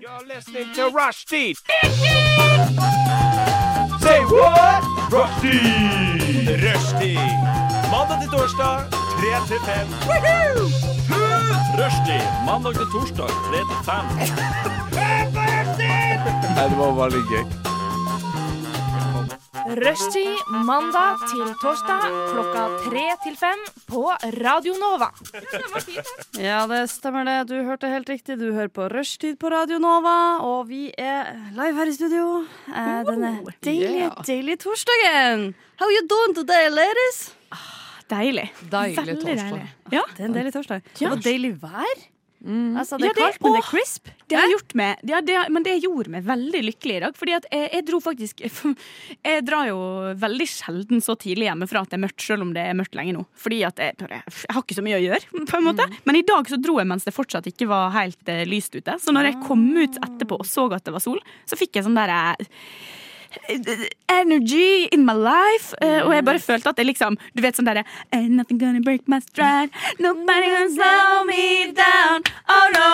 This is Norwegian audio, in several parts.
You're listening to Rushdie. Say what? Rushdie. Rushdie. Mandag til torsdag, 3 til 5. Rushdie. Mandag til torsdag, 3 til 5. Nei, det var veldig gøy. Rushtid mandag til torsdag klokka tre til fem på Radio Nova. Ja, det stemmer det. Du hørte helt riktig. Du hører på Rushtid på Radio Nova, og vi er live her i studio eh, denne deilige, deilige torsdagen. How you doing today, ladies? Deilig. Deilig Veldig torsdag. deilig. Ja, Det er en deilig torsdag. Det var deilig vær. Mm. Altså, det Ja, er det- kaldt, men det er crisp. det har gjort meg ja, det, Men det gjorde meg veldig lykkelig i dag. Fordi at jeg, jeg dro faktisk Jeg drar jo veldig sjelden så tidlig hjemmefra at det er mørkt, selv om det er mørkt lenge nå. Fordi at jeg, jeg har ikke så mye å gjøre, på en måte. Men i dag så dro jeg mens det fortsatt ikke var helt eh, lyst ute. Så når jeg kom ut etterpå og så at det var sol, så fikk jeg sånn derre Energy in my life. Uh, og jeg bare følte at det liksom Du vet sånn derre Ain't nothing gonna break my stride. Nobody gonna slow me down. Oh no,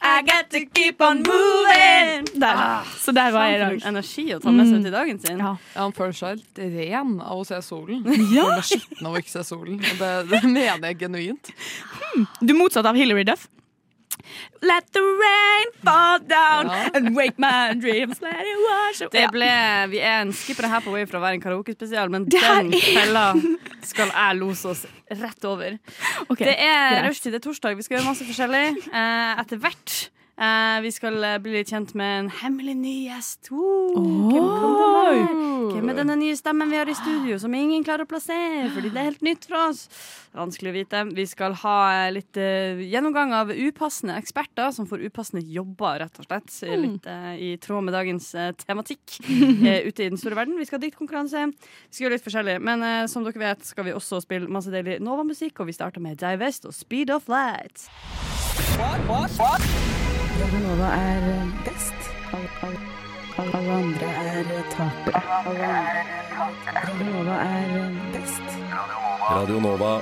I got to keep on moving. Der. Så der var jeg i dag. Energi å ta med seg ut i dagen sin. Ja. Ja, Han føler seg helt ren av å se solen. Ja. Han er skitten av å ikke se solen. Det, det mener jeg genuint. Du er motsatt av Hilary Duff. Let the rain fall down Ja. and wake my dreams. Let it wash away. Det ble, vi er en skipper her på vei fra å være en karaokespesial, men Det den fella skal jeg lose oss rett over. Okay, Det er rushtid, det er torsdag. Vi skal gjøre masse forskjellig. Eh, etter hvert. Eh, vi skal eh, bli litt kjent med en hemmelig ny gjest. Uh, hvem er denne nye stemmen vi har i studio, som ingen klarer å plassere? Fordi det er helt nytt for oss. Vanskelig å vite. Vi skal ha eh, litt uh, gjennomgang av upassende eksperter som får upassende jobber, rett og slett. Litt eh, i tråd med dagens tematikk ute i den store verden. Vi skal ha diktkonkurranse. Vi skal gjøre litt forskjellig. Men som dere vet, skal vi også spille masse deilig Nova-musikk, og vi starter med Divest og Speed of Light. Nova er best. Alle andre er tapere. Nova er best. Radio Nova.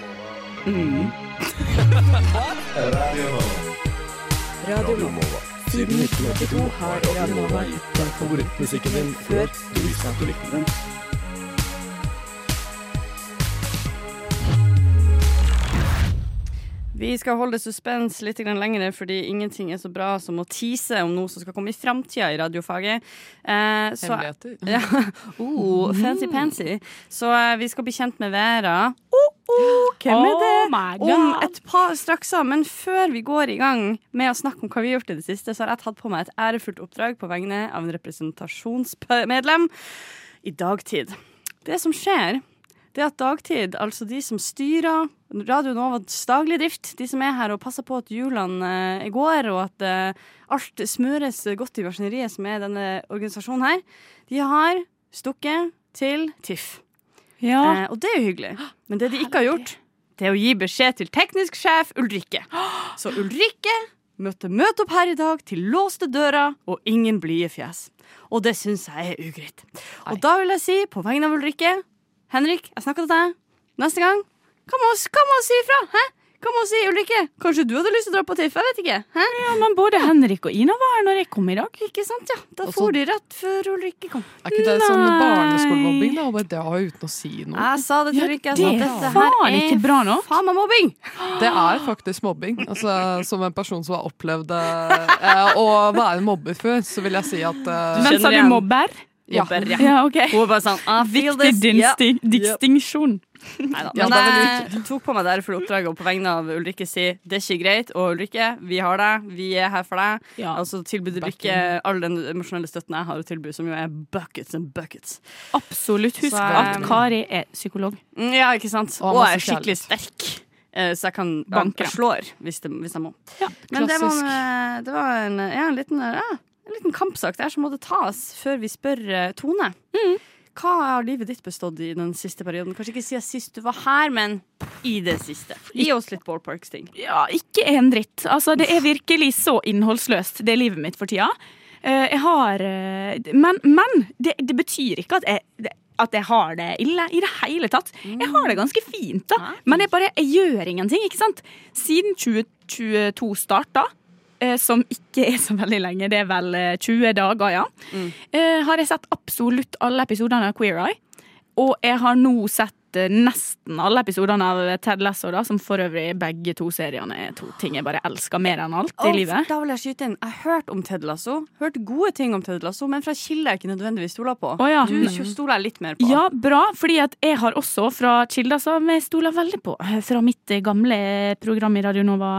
Radio Nova. Siden 1982 har Radio Nova gitt deg Favorittmusikken din før du visste at du likte den. Vi skal holde suspens litt lenger, fordi ingenting er så bra som å tease om noe som skal komme i framtida i radiofaget. Eh, så, ja, oh, fancy pansy. Så eh, vi skal bli kjent med Vera. Oh, oh, hvem er det? Om et par straks. Men før vi går i gang med å snakke om hva vi har gjort i det siste, så har jeg tatt på meg et ærefullt oppdrag på vegne av en representasjonsmedlem i dagtid. Det som skjer, det er at dagtid, altså de som styrer Radio Novas daglige drift, de som er her og passer på at hjulene eh, går, og at eh, alt smøres godt i maskineriet som er denne organisasjonen her, de har stukket til TIFF. Ja. Eh, og det er jo hyggelig. Men det de ikke har gjort, det er å gi beskjed til teknisk sjef Ulrikke. Så Ulrikke møtte møte opp her i dag til låste dører og ingen blide fjes. Og det syns jeg er ugreit. Og da vil jeg si, på vegne av Ulrikke Henrik, jeg snakker til deg. Neste gang, hva må hva må si ifra? Hæ? Hva må si, Ulrikke? Kanskje du hadde lyst til å dra på TIFF? Jeg vet ikke. Hæ? ja, men både Henrik og Ina var her når jeg kom i dag. Ikke sant, ja. Da for de rett før Ulrikke kom. Er ikke det sånn Nei. barneskolemobbing? da? Og bare dra uten å si noe. Jeg sa det til Ulrikke. Ja, det er faen ikke bra nok. faen meg mobbing. Det er faktisk mobbing. Altså, som en person som har opplevd eh, å være mobber før, så vil jeg si at eh, Men sa du mobber? Ja. Ja. Ja, OK. Hun var bare sånn I feel Viktig this. Ja. distin distinksjon. Neida. Men jeg tok på meg det for oppdraget, og på vegne av Ulrikke si det er ikke greit. Og Ulrikke, vi har deg. Vi er her for deg. Ja. Altså tilbyr Ulrikke all den emosjonelle støtten jeg har å tilby, som jo er buckets and buckets. Absolutt. Husk Så, at Kari er psykolog. Mm, Ja, ikke sant? Og Og er skikkelig sterk. Eh, Så jeg kan Banke. og slår hvis, det, hvis jeg må. Ja, Men det var, det var en, ja, en, liten, ja, en liten kampsak der som måtte tas før vi spør Tone. Tone. Hva har livet ditt bestått i den siste perioden? Kanskje ikke siden sist du var her, men i det siste. Gi oss litt ballparks-ting. Ja, ikke en dritt. Altså, det er virkelig så innholdsløst, det livet mitt for tida. Eh, jeg har eh, Men, men det, det betyr ikke at jeg det, at jeg har det ille i det hele tatt. Jeg har det ganske fint, da. Men jeg bare jeg gjør ingenting, ikke sant. Siden 2022 starta, eh, som ikke er så veldig lenge, det er vel eh, 20 dager, ja, mm. har jeg sett absolutt alle episodene av Queer Eye. Og jeg har nå sett eh, nesten alle episodene av Ted Lasso, da, som for øvrig begge to seriene er to ting jeg bare elsker mer enn alt i Å, livet. Da vil jeg skyte inn. Jeg har hørt om Ted Lasso. Hørt gode ting om Ted Lasso, men fra kilder jeg ikke nødvendigvis stoler på. Oh, ja. Du stoler jeg litt mer på. Ja, bra, fordi at jeg har også fra kilder som jeg stoler veldig på. Fra mitt eh, gamle program i Radio Nova,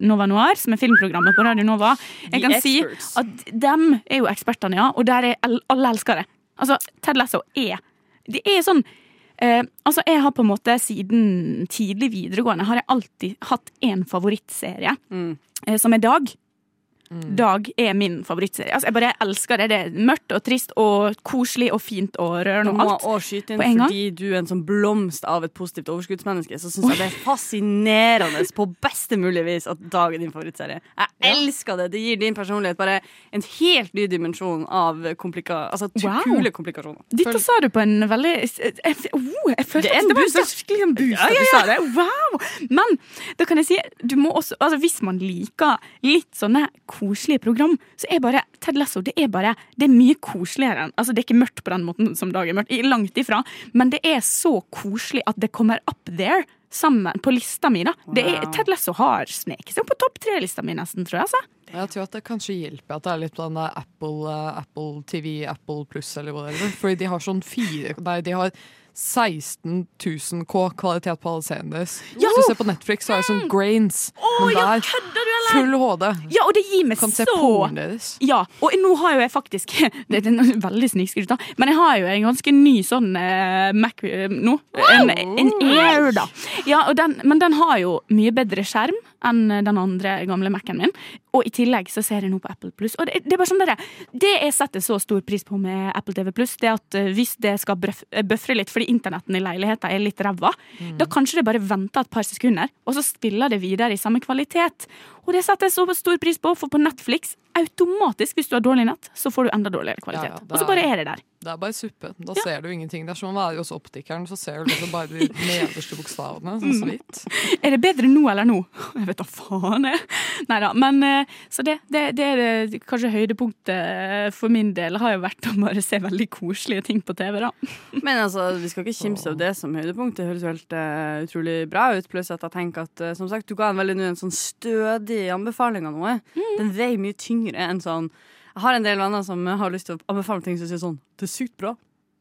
Nova Noir, som er filmprogrammet på Radio Nova. Jeg The kan si at dem er jo ekspertene, ja, og der er alle elskere. Altså, Ted Lasso er Det er sånn eh, altså, jeg har på en måte siden tidlig videregående har jeg alltid hatt én favorittserie, Mm. eh, som er Dag. Dag er min favorittserie. Altså, jeg bare elsker det. Det er mørkt og trist og koselig og fint og rørende og og Du må også skyte inn, en fordi du er en sånn blomst av et positivt overskuddsmenneske, så syns jeg det er fascinerende på beste mulig vis at Dag er din favorittserie. Jeg elsker det. Det gir din personlighet bare en helt ny dimensjon av komplika altså, Wow. kule komplikasjoner. Dette sa du på en veldig Jeg, oh, jeg følte Det en det var en skikkelig en boost at du sa det. Wow! Men da kan jeg si du må også, altså hvis man liker litt sånne koselige program, så er bare Ted Lasso det er bare Det er mye koseligere enn Altså, det er ikke mørkt på den måten som Dag er mørkt, langt ifra, men det er så koselig at det kommer up there. Sammen på lista mi, da. Det er, Ted Lasso har sneket seg opp på topp tre-lista mi, nesten, tror jeg. altså. Jeg tror at det kanskje hjelper at det er litt på den der Apple, eh, Apple TV, Apple Pluss eller hva det er. Fordi de har sånn fire Nei, de har 16 000 K kvalitet på alle seriene deres. Hvis du ser på Netflix, så er det sånn grains. Men ja, der kødder du, eller? Full HD. Ja, og det gir meg Kan se så pornoen deres. Ja, og nå har jo jeg faktisk Det er en veldig snikskryt, da. Men jeg har jo en ganske ny sånn uh, Mac uh, nå. En, en Air, da. Ja, den, men den har jo mye bedre skjerm enn den andre gamle Mac-en min. Og i tillegg så ser jeg nå på Apple Pluss. Og det, det er bare sånn der, det jeg setter så stor pris på med Apple TV Pluss, det er at eh, hvis det skal eh, bøfre litt fordi internetten i leiligheten er litt ræva, da kanskje det bare venter et par sekunder, og så spiller det videre i samme kvalitet. Og det setter jeg så stor pris på, for på Netflix automatisk, hvis du har dårlig nett, så får du enda dårligere kvalitet. Ja, det og så bare er det der. Det er bare suppe. Da ser du ingenting. Det er som å være hos optikeren, så ser du liksom bare de nederste bokstavene. Sånn så vidt. Er det bedre nå eller nå? Jeg vet da faen, jeg. Nei da. Men eh, så det, det, det er det, kanskje høydepunktet for min del har jo vært å bare se veldig koselige ting på TV, da. Men altså, vi skal ikke kimse av det som høydepunkt. Det høres jo helt uh, utrolig bra ut. Pluss at jeg tenker at uh, som sagt, du ga en veldig en sånn stødig anbefaling av noe. Den veier mye tyngre enn sånn Jeg har en del venner som har lyst til å anbefale ting som sier sånn Det er sykt bra.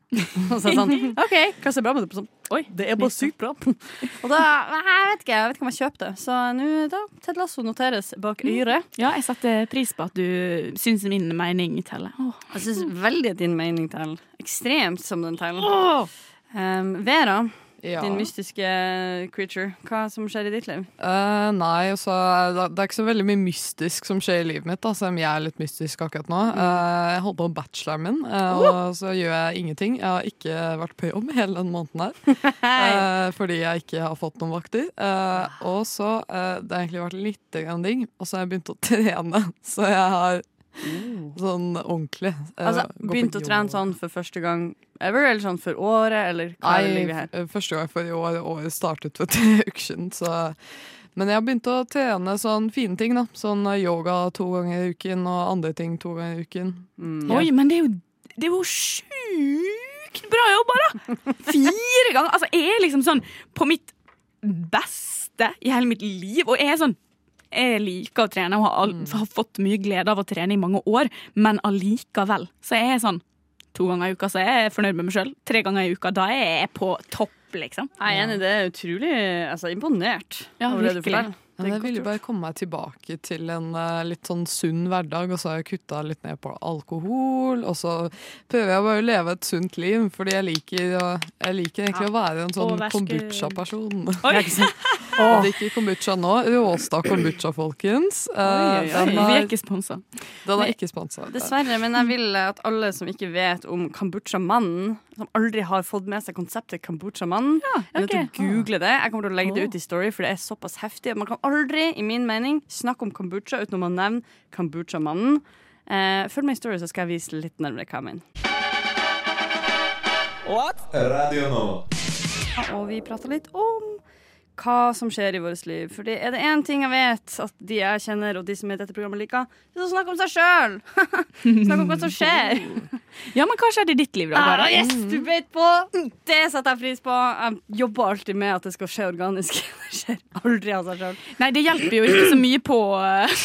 Og så er det sånn OK, hva er bra med det? Sånn, Oi, det er bare sykt bra. Og da Jeg vet ikke, jeg vet ikke om jeg kjøper det. Så nå, da. Ted Lasso noteres bak øret. Ja, jeg setter pris på at du syns min mening teller. Oh. Jeg syns veldig at din mening teller. Ekstremt som den teller. Um, Vera, Ja. din mystiske creature, hva som skjer i ditt liv? Uh, nei, altså, det er ikke så veldig mye mystisk som skjer i livet mitt, da, selv om jeg er litt mystisk akkurat nå. Uh, jeg holder på med bacheloren min, eh, og så gjør jeg ingenting. Jeg har ikke vært på jobb hele den måneden her, fordi jeg ikke har fått noen vakter. Og så Det har egentlig vært litt grann ting, og så har jeg begynt å trene, så jeg har sånn ordentlig eh, Altså, Begynte å trene sånn for første gang ever, eller sånn for året, eller hva Nei, ligger her? første gang for i år. Året startet for tre uker siden. Så. Men jeg har begynt å trene sånn fine ting. da Sånn eh, yoga to ganger i uken og andre ting to ganger i uken. Mm. Oi, men det er jo, det er jo sjukt bra jobba, da! Fire ganger! Altså, jeg er liksom sånn på mitt beste i hele mitt liv, og jeg er sånn jeg liker å trene og har, har fått mye glede av å trene i mange år, men allikevel så er jeg sånn to ganger i uka så er jeg fornøyd med meg sjøl. Tre ganger i uka, da er jeg på topp, liksom. Jeg er enig, det er utrolig altså, imponert Ja, virkelig. Det er jeg ville vil bare komme meg tilbake til en uh, litt sånn sunn hverdag, og så har jeg kutta litt ned på alkohol. Og så prøver jeg bare å leve et sunt liv, fordi jeg liker, jeg liker egentlig å være en sånn kombucha-person. Jeg drikker kombucha nå. Råstad kombucha, folkens. Eh, Oi, oi, oi. Den, Vi er ikke sponsa. den er ikke sponsa. Dessverre, men jeg vil at alle som ikke vet om Kambucha-mannen, som aldri har fått med seg konseptet Kambucha-mannen, ja, nødt til å ok. google det. Jeg kommer til å legge det ut i Story, for det er såpass heftig. Man kan aldri, i min mening, snakke om kombucha uten å nevne Kambucha-mannen. Eh, følg med i Story, så skal jeg vise litt nærmere hva jeg mener. Radio nå. Og vi prata litt om hva som skjer i vårt liv. Fordi er det én ting jeg vet at de jeg kjenner, og de som er i dette programmet liker, det er å snakke om seg sjøl! snakke om hva som skjer. Ja, men hva skjedde i ditt liv, da? Ah, yes, du vet på! Det setter jeg pris på. Jeg jobber alltid med at det skal skje organisk. Det skjer aldri av seg sjøl. Nei, det hjelper jo ikke så mye på eh,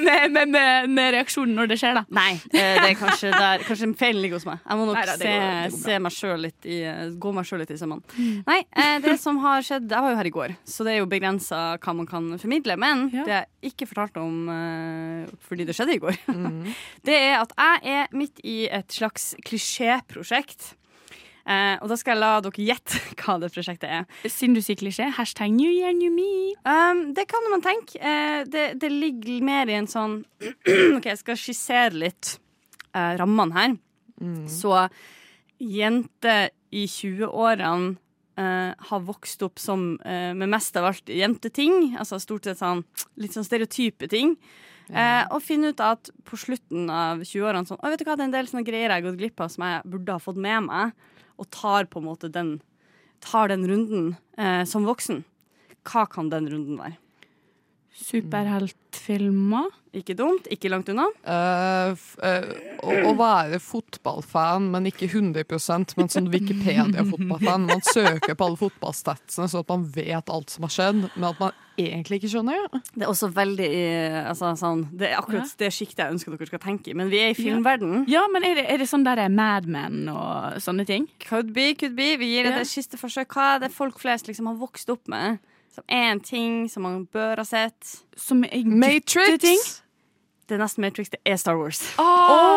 med, med, med, med reaksjonen når det skjer, da. Nei, eh, det er kanskje der Kanskje feilen ligger hos meg. Jeg må nok Nei, da, se, går- går se meg selv litt i Gå meg sjøl litt i sømmene. Nei, eh, det som har skjedd Jeg var jo her i går, så det er jo begrensa hva man kan formidle. Men Ja. det jeg ikke fortalte om uh, fordi det skjedde i går, det er at jeg er midt i et slags klisjéprosjekt. Uh, og da skal jeg la dere gjette hva det prosjektet er. Siden du sier klisjé, hashtag new year, new me. Um, det kan man tenke. Uh, det, det ligger mer i en sånn OK, jeg skal skissere litt rammene her. Så jenter i 20-årene eh, har vokst opp som uh, med mest av alt jenteting. Altså stort sett sånn litt sånn stereotype ting. Eh, og finne ut at på slutten av 20-årene sånn, «Å, vet du hva, det er en del sånne greier jeg har gått glipp av som jeg burde ha fått med meg, og tar på en måte den tar den runden som voksen. Hva kan den runden være? Superheltfilmer. Ikke dumt, ikke langt unna. Uh, eh, å, å være fotballfan, men ikke 100 men sånn Wikipedia-fotballfan. Man søker på alle fotballstatsene, så at man vet alt som har skjedd, men at man egentlig ikke skjønner det. Det er også veldig eh, altså, sånn, Det er akkurat det sjiktet jeg ønsker dere skal tenke i. Men vi er i filmverden. Ja, men er det, er det sånn der Mad Men og sånne ting? Could be, could be. Vi gir det Ja. siste forsøk. Hva er det folk flest liksom har vokst opp med? Som er en ting som man bør ha sett. Som er Matrix! gutteting? Det neste Matrix det er Star Wars. Å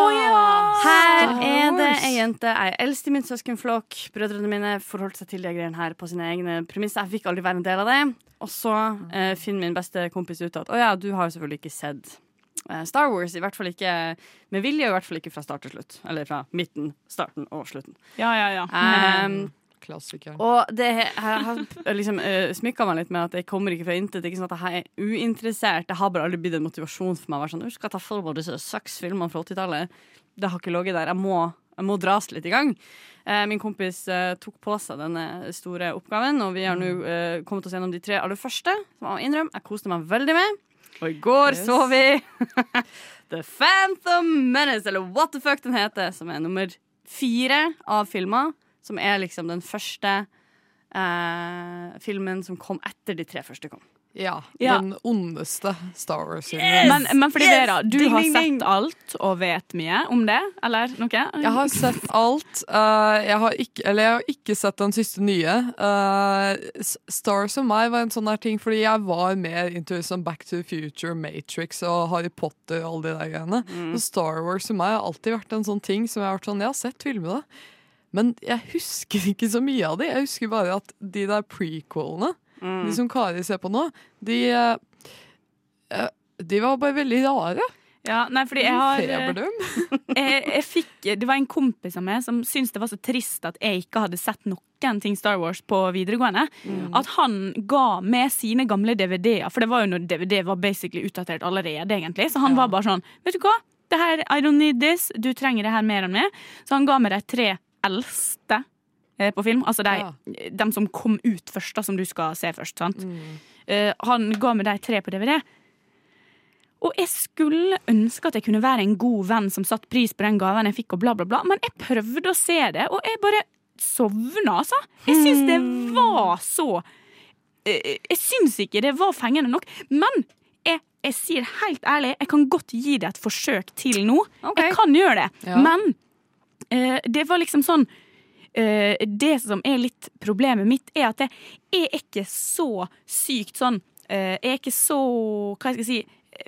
ja! Her er det ei jente. Jeg er eldst i min søskenflokk. Brødrene mine forholdt seg til de greiene her på sine egne premisser. Jeg fikk aldri være en del av det. Og så eh, finner min beste kompis ut at å ja, du har jo selvfølgelig ikke sett eh, Star Wars. I hvert fall ikke med vilje, og i hvert fall ikke fra start til slutt. Eller fra midten, starten og slutten. Ja, ja, ja. Um, Klassikeren. og det, jeg har liksom uh, smykka meg litt med at jeg kommer ikke fra intet. Det ikke sånn at jeg er uinteressert. Det har bare aldri blitt en motivasjon for meg. å sånn, «Du skal ta for meg disse seks filmene fra 80-tallet. Det har ikke ligget der. Jeg må, jeg må dras litt i gang. Eh, min kompis eh, tok på seg denne store oppgaven, og vi har nå eh, kommet oss gjennom de tre aller første. Som jeg må innrømme, jeg koste meg veldig med. Og i går Yes. så vi The Phantom Menace, eller What the fuck den heter, som er nummer fire av filmer. Som er liksom den første eh, filmen som kom etter de tre første kom. Ja, Ja. Den ondeste Star Wars-filmen. Men, men fordi Yes! Vera, du Ding, har ding, ding. sett alt og vet mye om det, eller noe? Jeg har sett alt. Uh, jeg, har ikke, eller jeg har ikke sett den siste nye. Uh, S- Stars og meg var en sånn her ting fordi jeg var mer into sånn Back to the Future, Matrix og Harry Potter og alle de der greiene. Mm. Star Wars og meg har alltid vært en sånn ting som jeg har vært sånn Jeg har sett filmene, men jeg husker ikke så mye av de. Jeg husker bare at de der prequelene, Mm. de som Kari ser på nå, de eh, eh, De var bare veldig rare. Ja, nei, fordi jeg har eh, jeg, jeg fikk, Det var en kompis av meg som syntes det var så trist at jeg ikke hadde sett noen ting Star Wars på videregående. At han ga med sine gamle DVD-er, for det var jo når DVD var basically utdatert allerede. egentlig Så han Ja. var bare sånn Vet du hva? Det her, I don't need this. Du trenger det her mer enn meg. Så han ga meg de tre eldste eh, på film. Altså de, Ja. dem som kom ut først, da, som du skal se først. sant? Mm. Eh, han ga meg de tre på DVD. Og jeg skulle ønske at jeg kunne være en god venn som satte pris på den gaven jeg fikk, og bla, bla, bla, men jeg prøvde å se det, og jeg bare sovna, altså. Jeg syns det var så eh, Jeg syns ikke det var fengende nok. Men jeg, jeg sier helt ærlig, jeg kan godt gi det et forsøk til nå. Okay. Jeg kan gjøre det. Ja. Men det var liksom sånn eh, Det som er litt problemet mitt, er at jeg, er ikke så sykt sånn eh, Jeg er ikke så, hva skal jeg si,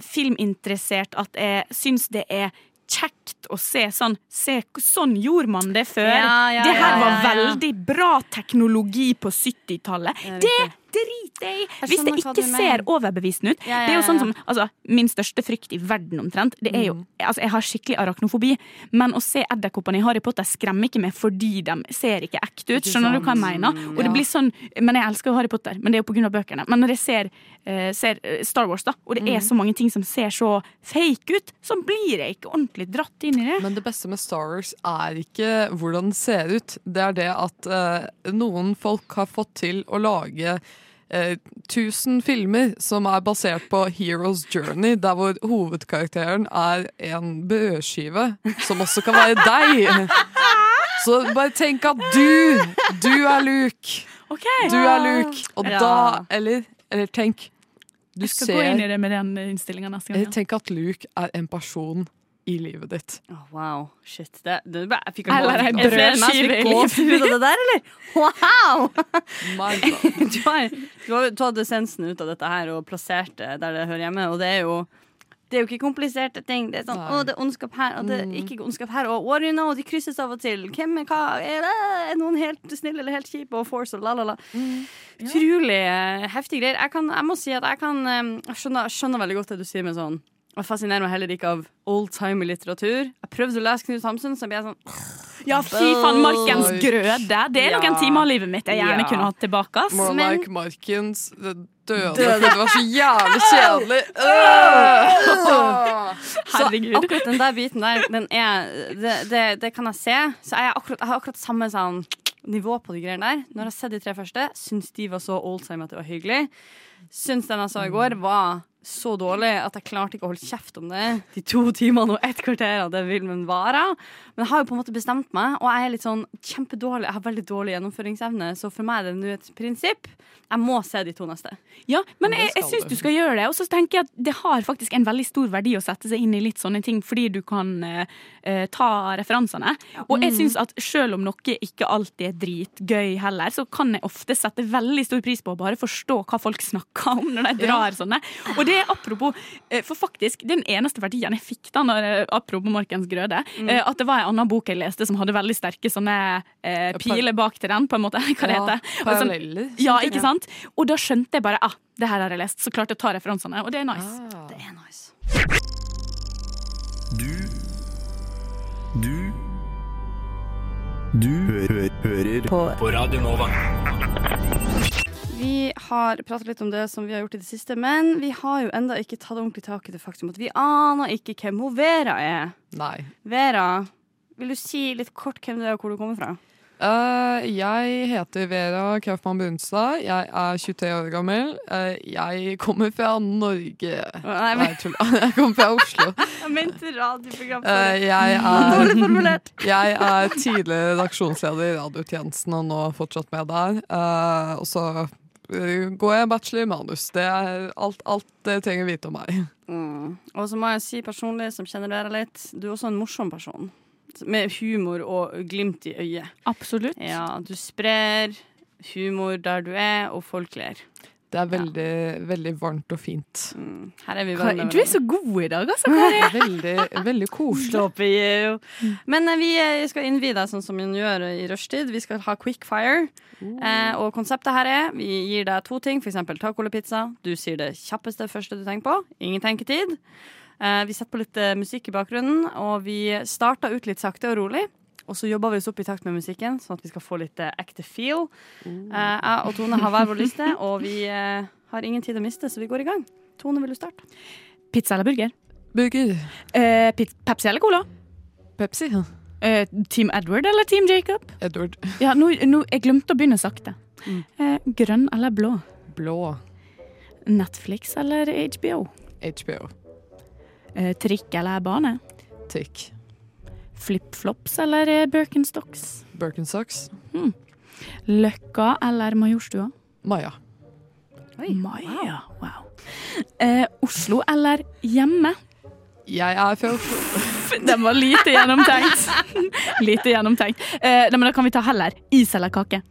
filminteressert at jeg syns det er kjekt å se sånn se, Sånn gjorde man det før. Ja, ja, det her var ja, veldig bra teknologi på 70-tallet. Ja, Det, drit jeg i! Hvis det ikke ser overbevisende ut. Ja, ja, Det er jo sånn som altså, Min største frykt i verden omtrent, det er jo Mm. Altså, jeg har skikkelig arachnofobi, men å se edderkoppene i Harry Potter skremmer ikke meg fordi de ser ikke ekte ut. Skjønner du hva jeg mener? Og det blir sånn Men jeg elsker jo Harry Potter, men det er jo på grunn av bøkene. Men når jeg ser, uh, ser eh, Star Wars, da, og det Mm. er så mange ting som ser så fake ut, så blir jeg ikke ordentlig dratt inn i det. Men det beste med Star Wars er ikke hvordan det ser ut. Det er det at uh, noen folk har fått til å lage eh, tusen filmer som er basert på Heroes Journey, der hvor hovedkarakteren er en brødskive, som også kan være deg. Så bare tenk at du, du er Luke. Okay. Du er Luke. Og Ja. da, eller, eller tenk Du Jeg skal gå inn i det med den innstillinga neste gang. Ja. Tenk at Luke er en person i livet ditt. Oh, wow, shit. Det, det, jeg fikk Eller ei brødskive i livet ditt. der, eller? Wow! Du har, du har tatt essensen ut av dette her og plassert det der det hører hjemme, og det er jo det er jo ikke kompliserte ting. Det er sånn, å, det er ondskap her, og det er ikke ondskap her. Og what you know, de krysses av og til. Hvem er hva? Er, det, er noen helt snille eller helt kjip? Og force og la, la, la. Utrolig eh, heftige greier. Jeg, kan, jeg må si at jeg kan eh, Jeg skjønner, jeg skjønner veldig godt det du sier med sånn Jeg fascinerer meg heller ikke av old-timey litteratur. Jeg prøvde å lese Knut Hamsun, så ble jeg sånn Ja, fy faen, Markens grøde. Det er noen Ja. timer av livet mitt jeg gjerne Ja. kunne hatt tilbake. ass. More Men- like Markens døde. Døde. Det var så jævlig kjedelig. Herregud. Så akkurat den der biten der, den er, det, det, det kan jeg se. Så jeg, akkurat, jeg har akkurat samme sånn, nivå på de greiene der. Når jeg har sett de tre første, syns de var så oldtime at det var hyggelig. Syns den jeg så i går, var så dårlig at jeg klarte ikke å holde kjeft om det de to timene og ett kvarter av det filmen varer. Men jeg har jo på en måte bestemt meg, og jeg er litt sånn kjempedårlig. Jeg har veldig dårlig gjennomføringsevne, så for meg er det nå et prinsipp. Jeg må se de to neste. Ja, men jeg, jeg syns du. skal gjøre det. Og så tenker jeg at det har faktisk en veldig stor verdi å sette seg inn i litt sånne ting, fordi du kan eh, eh, ta referansene. Og jeg syns at selv om noe ikke alltid er dritgøy heller, så kan jeg ofte sette veldig stor pris på å bare forstå hva folk snakker om når de drar sånne. Og det er apropos eh, For faktisk, den eneste verdien jeg fikk da, når, eh, apropos Markens grøde, mm. at det var en annen bok jeg leste som hadde veldig sterke sånne eh, piler bak til den, på en måte. Hva det Ja, heter. Sånn- Paralleller. ja, ikke sant? Og da skjønte jeg bare ah, det her har jeg lest. Så klarte jeg å ta referansene, og det er nice. Ah. Det er nice. Du Du Du hø hører på. på Radio Nova. Vi har pratet litt om det som vi har gjort i det siste, men vi har jo enda ikke tatt ordentlig tak i det faktum at vi aner ikke hvem hun Vera er. Nei. Vera, vil du si litt kort hvem du er og hvor du kommer fra? Uh, jeg heter Vera Kraftmann Brunstad. Jeg er 23 år gammel. Uh, jeg kommer fra Norge. Nei, Nei, tulla. Jeg kommer fra Oslo. Jeg mente radioprogram. Uh, jeg, er, jeg er tidligere redaksjonsleder i radiotjenesten og nå fortsatt med der. Uh, og så går jeg bachelor i manus. Det er alt, alt det trenger vite om meg. Mm. Og så må jeg si personlig, som kjenner dere litt, du er også en morsom person. Med humor og glimt i øyet. Absolutt. Ja, du sprer humor der du er, og folk ler. Det er veldig, veldig varmt og fint. Mm. Her er vi Kari. Du er så god i dag, altså. Kari. Veldig, veldig koselig. Men eh, vi eh, skal innvie deg sånn som vi gjør i rushtid. Vi skal ha quick fire. Eh, og konseptet her er vi gir deg to ting, f.eks. taco eller pizza. Du sier det kjappeste første du tenker på. Ingen tenketid. Eh, vi setter på litt eh, musikk i bakgrunnen, og vi starter ut litt sakte og rolig. Og så jobber vi oss opp i takt med musikken, sånn at vi skal få litt eh, ekte feel. Eh, jeg og Tone har hver vår liste, og vi eh, har ingen tid å miste, så vi går i gang. Tone, vil du starte? Pizza eller burger? Burger. Eh, Pepsi eller Cola? Pepsi. Eh, Team Edward eller Team Jacob? Edward. Ja, nå, nå, jeg glemte å begynne sakte. Eh, grønn eller blå? Blå. Netflix eller HBO? HBO. Eh, trikk eller bane? Trikk. Flipflops eller Birkenstocks? Birkenstocks? Birkenstocks. Løkka eller Majorstua? Maja. Maja, wow. Eh, Oslo eller hjemme? Jeg er fra Oslo. Den var lite gjennomtenkt. lite gjennomtenkt. Eh, nei, men da kan vi ta heller is eller kake.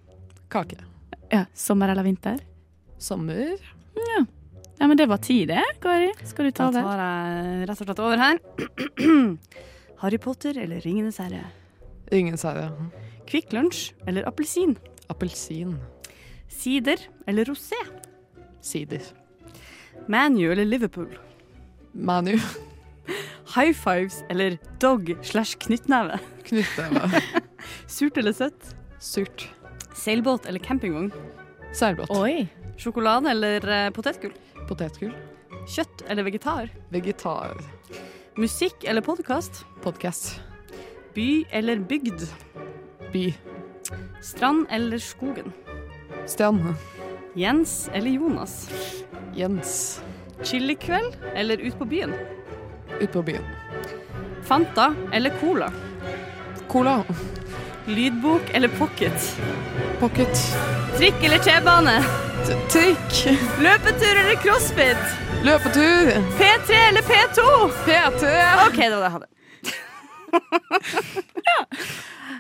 Kake. Ja, sommer eller vinter? Sommer. Ja, men det var tid, det, Kari. Skal du ta det? Da tar jeg rett og slett over her. Harry Potter eller Ringenes herre? Ringenes herre. Kvikk Lunsj eller appelsin? Appelsin. Sider eller rosé? Sider. ManU eller Liverpool? Manu. High fives eller dog slash knyttneve? Knyttneve. Surt eller søtt? Surt. Seilbåt eller campingvogn? Seilbåt. Oi. Sjokolade eller eh, potetgull? Potetgull. Kjøtt eller vegetar? Vegetar. Musikk eller podkast? Podcast. By eller bygd? By. Strand eller skogen? Strand. Jens eller Jonas? Jens. Chilikveld eller ut på byen? Ut på byen. Fanta eller Cola? Cola. Lydbok eller pocket? Pocket. Trikk eller T-bane? Trikk. Løpetur eller crossfit? Løpetur. P3 eller P2? P3. OK, det var det hadde.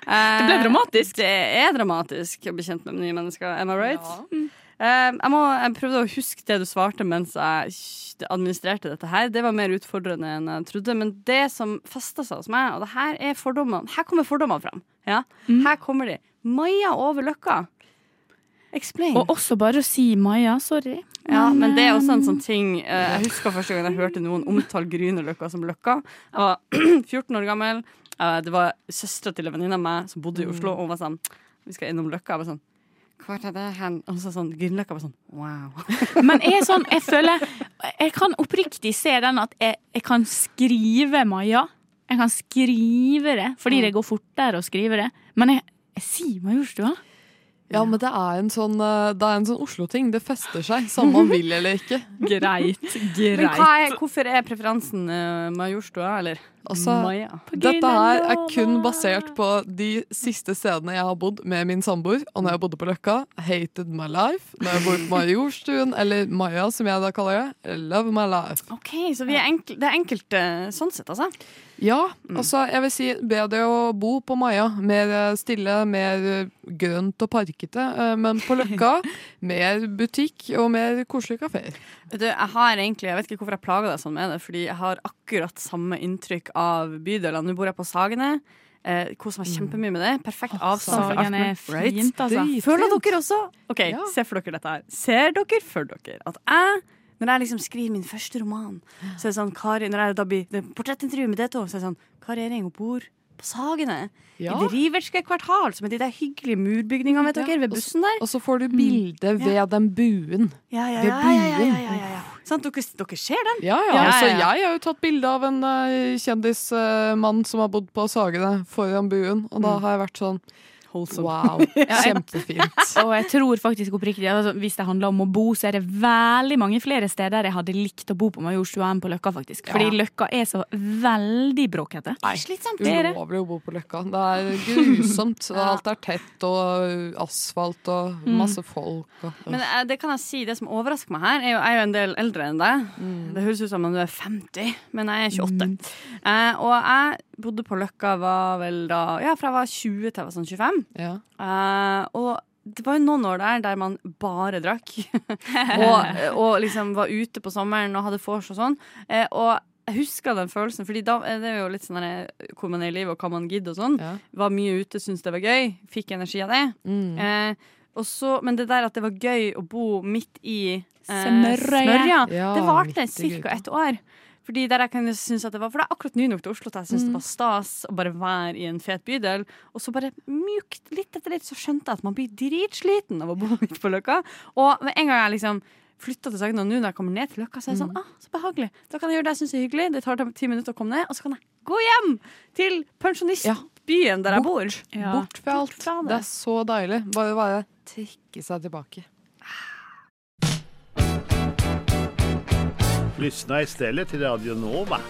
Det ble dramatisk. Det er dramatisk å bli kjent med nye mennesker. Am I right? Eh, jeg, må, jeg prøvde å huske det du svarte mens jeg administrerte dette her. Det var mer utfordrende enn jeg trodde. Men det som festa seg hos meg, og det her er fordommene Her kommer fordommene fram. Ja? Her kommer de. Maja over Løkka. Explain. Og også bare å si Maja, sorry. Ja, men det er også en sånn ting eh, Jeg husker første gang jeg hørte noen omtale Grünerløkka som Løkka. Jeg var 14 år gammel. Eh, det var søstera til en venninne av meg som bodde i Oslo, og hun var sånn Vi skal innom Løkka. Jeg var sånn Hvor er det hen? Og så sånn Grünerløkka var sånn wow. Men jeg, er sånn, jeg føler Jeg kan oppriktig se den at jeg, jeg kan skrive Maja. Jeg kan skrive det fordi det går fortere å skrive det. Men jeg, jeg sier Majorstua. Ja, men det er en sånn, eh, det er en sånn Oslo-ting. Det fester seg, samme man vil eller ikke. Greit. greit. Men hva er, hvorfor er preferansen uh, Majorstua, eller Altså, Dette her er kun basert på de siste stedene jeg har bodd med min samboer. Og når jeg bodde på Løkka, hated my life. Når jeg bodde på Majorstuen, eller Maja som jeg da kaller det, love my life. OK, så vi er enkl, det er enkelt eh, sånn sett, altså. Ja, altså jeg vil si bedre å bo på Maja. Mer eh, stille, mer eh, grønt og parkete. Men på Løkka mer butikk og mer koselige kafeer. Jeg har egentlig, jeg vet ikke hvorfor jeg plager deg sånn med det, fordi jeg har akkurat samme inntrykk av bydelene. Nå bor jeg på Sagene. Eh, Koser meg kjempemye med det. Perfekt avstand fra Sagene er fint, altså. Føler dere også OK, Ja. se for dere dette her. Ser dere for dere at jeg når jeg liksom skriver min første roman, så er det sånn Kari, når jeg da blir det er portrettintervju med D2, så er det sånn Kari Ering, hun bor på Sagene. Ja. I det Riverske kvartal, som er de der hyggelige murbygningene, vet dere, ved bussen der. Og så får du bilde ved den buen. Ja, ja, ved ja, ja, ja, buen. Sant, dere, dere ser den? Ja, ja, Ja, altså. Jeg har jo tatt bilde av en uh, kjendismann som har bodd på Sagene foran buen, og da har jeg vært sånn Wow, kjempefint. Og jeg tror faktisk oppriktig altså, Hvis det handler om å bo, så er det veldig mange flere steder jeg hadde likt å bo på Majorstua enn på Løkka, faktisk. Fordi Ja. Løkka er så veldig bråkete. Nei. Slitsomt. Ulovlig å bo på Løkka. Det er grusomt. Alt er tett og asfalt og masse folk. Og, Men eh, det kan jeg si, det som overrasker meg her, er jo, jeg er jo en del eldre enn deg. Mm. Det høres ut som om du er 50, men jeg er 28. Eh, og jeg bodde på Løkka var vel da Ja, fra jeg var 20 til jeg var sånn 25. ja. Uh, og det var jo noen år der der man bare drakk. og, og liksom var ute på sommeren og hadde vors og sånn. Uh, og jeg husker den følelsen, Fordi da er det jo litt sånn der, hvor man er i livet og hva man gidder og sånn. Ja. Var mye ute, syntes det var gøy. Fikk energi av det. Mm. Eh, og så, men det der at det var gøy å bo midt i eh, Smørøyet. Ja, det varte ca. ett år. Fordi der jeg kan synes at det var For det er akkurat ny nok til Oslo at jeg syns det var stas å bare være i en fet bydel. Og så bare mjukt, litt etter litt, så skjønte jeg at man blir dritsliten av å bo midt på Løkka. Og med en gang jeg liksom flytta til Sagna og nå når jeg kommer ned til Løkka, så er det sånn ah, så behagelig. Da kan jeg gjøre det jeg syns er hyggelig. Det tar ti minutter å komme ned, og så kan jeg gå hjem til pensjonistbyen der jeg bor. Ja. Bort fra alt. fra det. det er så deilig. Bare bare trekke seg tilbake. Lyssna istället till Radio Nova.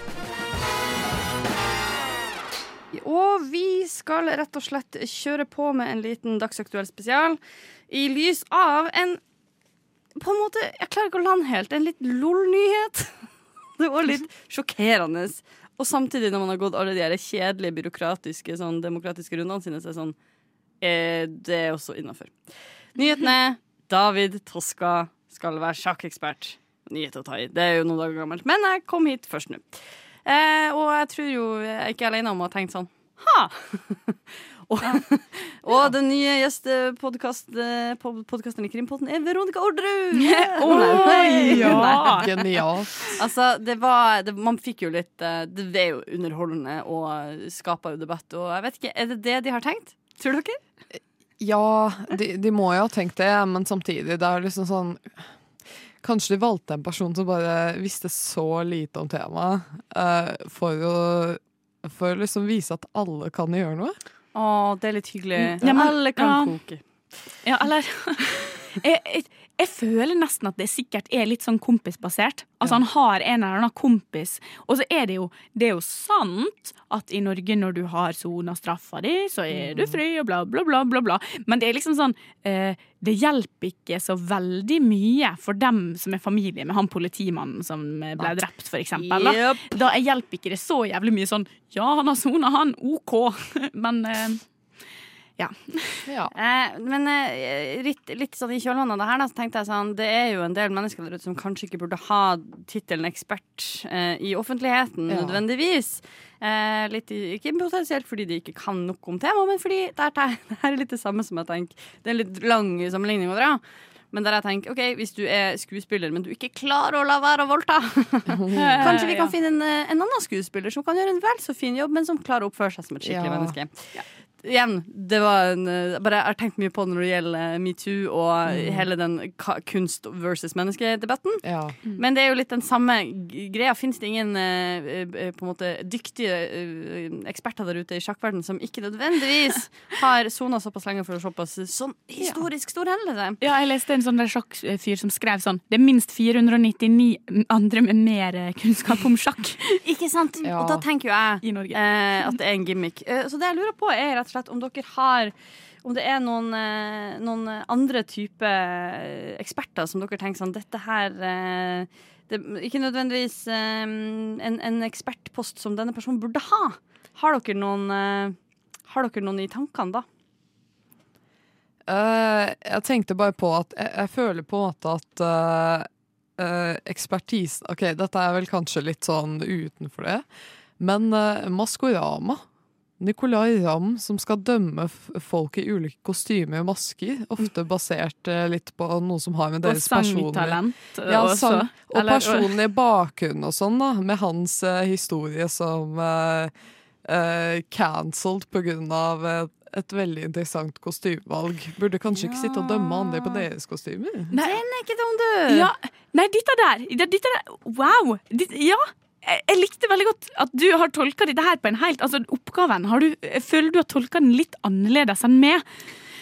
Og vi skal rett og slett kjøre på med en liten dagsaktuell spesial i lys av en På en måte, jeg klarer ikke å lande helt. En litt lol-nyhet. Det var litt sjokkerende. Og samtidig, når man har gått alle de her kjedelige, byråkratiske, sånn, demokratiske rundene sine, så er det sånn eh, Det er også innafor. Nyhetene. David Toska skal være sjakkekspert. Nyhet å ta i. Det er jo noen dager gammelt. Men jeg kom hit først nå. Eh, og jeg tror jo jeg er ikke alene om å ha tenkt sånn Ha, Ja! og, og den nye gjestepodkasten i Krimpodden er Veronica Orderud! Oi, ja. Genialt. Altså, det var det, Man fikk jo litt eh, Det er jo underholdende og skaper jo debatt. Og jeg vet ikke, Er det det de har tenkt? Tror dere? Ja, de, de må jo ha tenkt det, men samtidig, det er liksom sånn Kanskje de valgte en person som bare visste så lite om temaet, uh, for å for liksom vise at alle kan gjøre noe. Å, det er litt hyggelig. Ja, men- Alle kan ja. koke. Ja, eller jeg, jeg, jeg føler nesten at det sikkert er litt sånn kompisbasert. Altså Han har en eller annen kompis. Og så er det jo Det er jo sant at i Norge, når du har sona straffa di, så er du fri, og bla, bla, bla. bla, bla. Men det er liksom sånn eh, Det hjelper ikke så veldig mye for dem som er familie med han politimannen som ble drept, for eksempel. Da, da hjelper ikke det så jævlig mye sånn Ja, han har sona, han. OK. Men eh, ja. Ja. Eh, men eh, litt, litt sånn i kjølvannet av det her, da, så tenkte jeg sånn Det er jo en del mennesker der ute som kanskje ikke burde ha tittelen ekspert eh, i offentligheten Ja. nødvendigvis. Eh, litt, i- ikke potensielt fordi de ikke kan nok om temaet, men fordi det er, det er litt det samme som jeg tenker Det er en litt lang sammenligning å dra. Men der jeg tenker, ok, hvis du er skuespiller, men du ikke klarer å la være å voldta Kanskje vi kan finne en, en annen skuespiller som kan gjøre en vel så fin jobb, men som klarer å oppføre seg som et skikkelig Ja. menneske. Igjen, det var en eh, Bare jeg har tenkt mye på det når det gjelder eh, metoo og hele den kunst versus menneskedebatten. Ja. Men det er jo litt den samme greia. Fins det ingen eh, på en måte dyktige eksperter der ute i sjakkverdenen som ikke nødvendigvis har sona såpass lenge for å såpass sånn historisk stor hendelse? Ja, jeg leste en sånn der sjakkfyr som skrev sånn Det er minst 499 andre med mer kunnskap om sjakk Ikke sant? Ja. Og da tenker jo jeg eh, at det er en gimmick. Så det jeg lurer på, er rett og slett om dere har om det er noen, eh, noen andre type eh, eksperter som dere tenker sånn Dette her eh, det, Ikke nødvendigvis en, en ekspertpost som denne personen burde ha. Har dere noen, har dere noen i tankene, da? Uh, jeg tenkte bare på at jeg, jeg føler på en måte at uh, ekspertisen Ok, dette er vel kanskje litt sånn utenfor det, men uh, Maskorama Nicolay Ramm som skal dømme folk i ulike kostymer og masker, ofte basert eh, litt på noe som har med Og deres personlige sangtalent ja, også. sang, og Eller- personlig bakgrunn og sånn, da, med hans eh, historie som uh, cancelled på grunn av et, et veldig interessant kostymevalg. Burde kanskje ikke sitte og dømme andre på deres kostymer. Nei, Den er ikke dum, du! ja, nei, dette der, det- dette der Wow! Ditt- ja! Jeg, likte veldig godt at du har tolka dette her på en helt Altså, oppgaven du føler du har tolka den litt annerledes enn meg.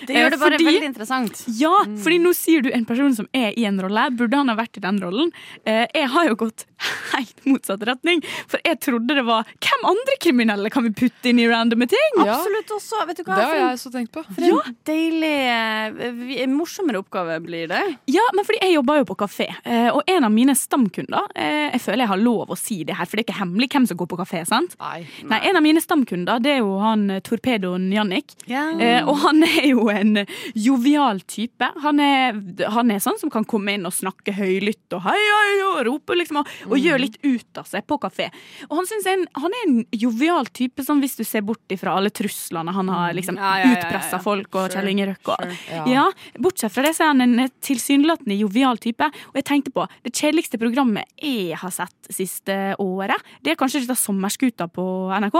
Det gjør det bare Fordi- veldig interessant. Ja, fordi nå sier du en person som er i en rolle. Burde han ha vært i den rollen? Eh, jeg har jo gått helt motsatt retning. For jeg trodde det var Hvem andre kriminelle kan vi putte inn i randome ting? Ja, Absolutt også. Vet du hva? det har jeg også tenkt på. For en deilig, eh, en morsommere oppgave blir det. Ja, men fordi jeg jobber jo på kafé, eh, og en av mine stamkunder eh, Jeg føler jeg har lov å si det her, for det er ikke hemmelig hvem som går på kafé. sant? Nei. Nei, En av mine stamkunder det er jo han eh, torpedoen Jannik. Ja. Eh, og han er jo en jovial type. Han er, han er sånn som kan komme inn og snakke høylytt og hei, hei, og rope liksom, og, og gjøre litt ut av seg på kafé. Og han, en, han er en jovial type, sånn hvis du ser bort ifra alle truslene han har liksom Ja, ja, ja, utpressa folk og Sure, Kjell Inge Røkke. og- sure. Ja. Bortsett fra det så er han en eh, tilsynelatende jovial type. Og jeg tenkte på, det kjedeligste programmet jeg har sett siste året, det er kanskje dette Sommerskuta på NRK.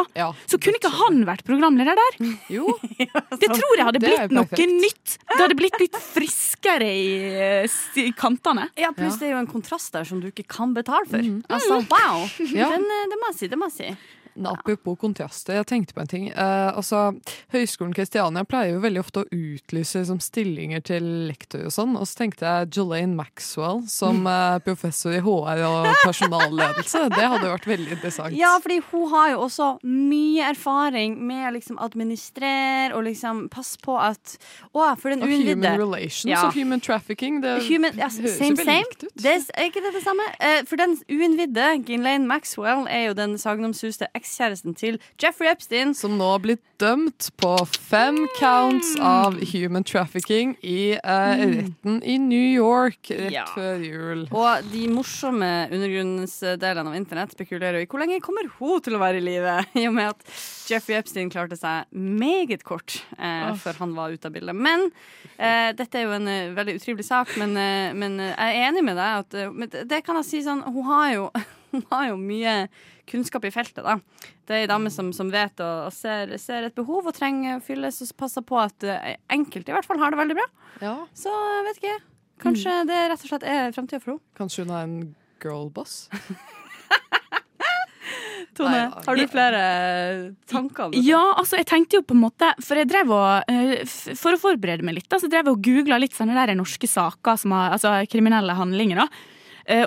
Så kunne ikke han vært programleder der? Jo, Det tror jeg hadde blitt noe perfekt. nytt. Det hadde blitt litt friskere i, eh, i kantene. Ja, pluss det er jo en kontrast der som du ikke kan betale for. Altså, wow! Ja. Den, eh, det må jeg si. Det må jeg si. Apropos kontraster, jeg tenkte på en ting. Eh, altså, Høgskolen Kristiania pleier jo veldig ofte å utlyse liksom, stillinger til lektor og sånn. Og så tenkte jeg Jolaine Maxwell som eh, professor i HR og personalledelse. Det hadde vært veldig interessant. Ja, fordi hun har jo også mye erfaring med å liksom administrere og liksom passe på at Å, for den og human relations Ja. og human trafficking. Det Human, ja, høres same, jo veldig same. likt ut. Det er, ikke det det samme? Eh, for den uinnvidde, Ginlaine Maxwell, er jo den sagnomsuste ekskjæresten til Jeffrey Epstein. Som nå har blitt dømt på fem counts av human trafficking i eh, retten i New York rett Ja. før jul. Og de morsomme undergrunnsdelene av internett spekulerer jo i hvor lenge kommer hun til å være i live, i og med at Jeffrey Epstein klarte seg meget kort eh, før han var ute av bildet. Men eh, dette er jo en eh, veldig utrivelig sak, men, eh, men eh, jeg er enig med deg. At, eh, men det- det kan jeg si sånn, hun har jo, hun har jo mye kunnskap i feltet, da. Det er ei dame som, som vet og, og ser, ser et behov og trenger å fylles, og passer på at eh, enkelte i hvert fall har det veldig bra. Ja, Så jeg vet ikke. Kanskje det rett og slett er framtida for henne. Kanskje hun er en girlboss? Tone, Nei, har du flere tanker om det? Ja, altså jeg tenkte jo på en måte For jeg drev og eh, For å forberede meg litt, da, så drev jeg og googla litt sånne der norske saker, som har, altså kriminelle handlinger. da Eh,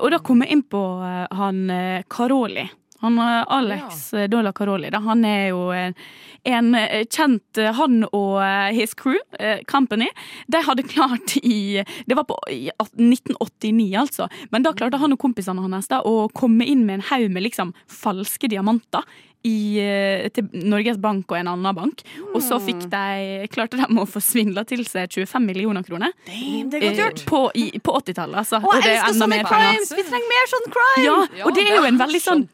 Og da kom jeg inn på eh, han eh, Karoli. Han eh, Alex ja. Dola Karoli, da. Han er jo en, en eh, kjent eh, Han og eh, his crew, eh, Company, de hadde klart i Det var på i 1989, altså. Men da klarte han og kompisene hans da å komme inn med en haug med liksom falske diamanter. I, eh, til Norges Bank og en annen bank. Og så fikk de, klarte de å få svindla til seg 25 millioner kroner. Damn, det er godt eh, gjort. På, i, på 80-tallet, altså. Å, det jeg er elsker enda sånne mer crimes! Vi trenger mer sånn crime! Ja, og det er jo en veldig sånn.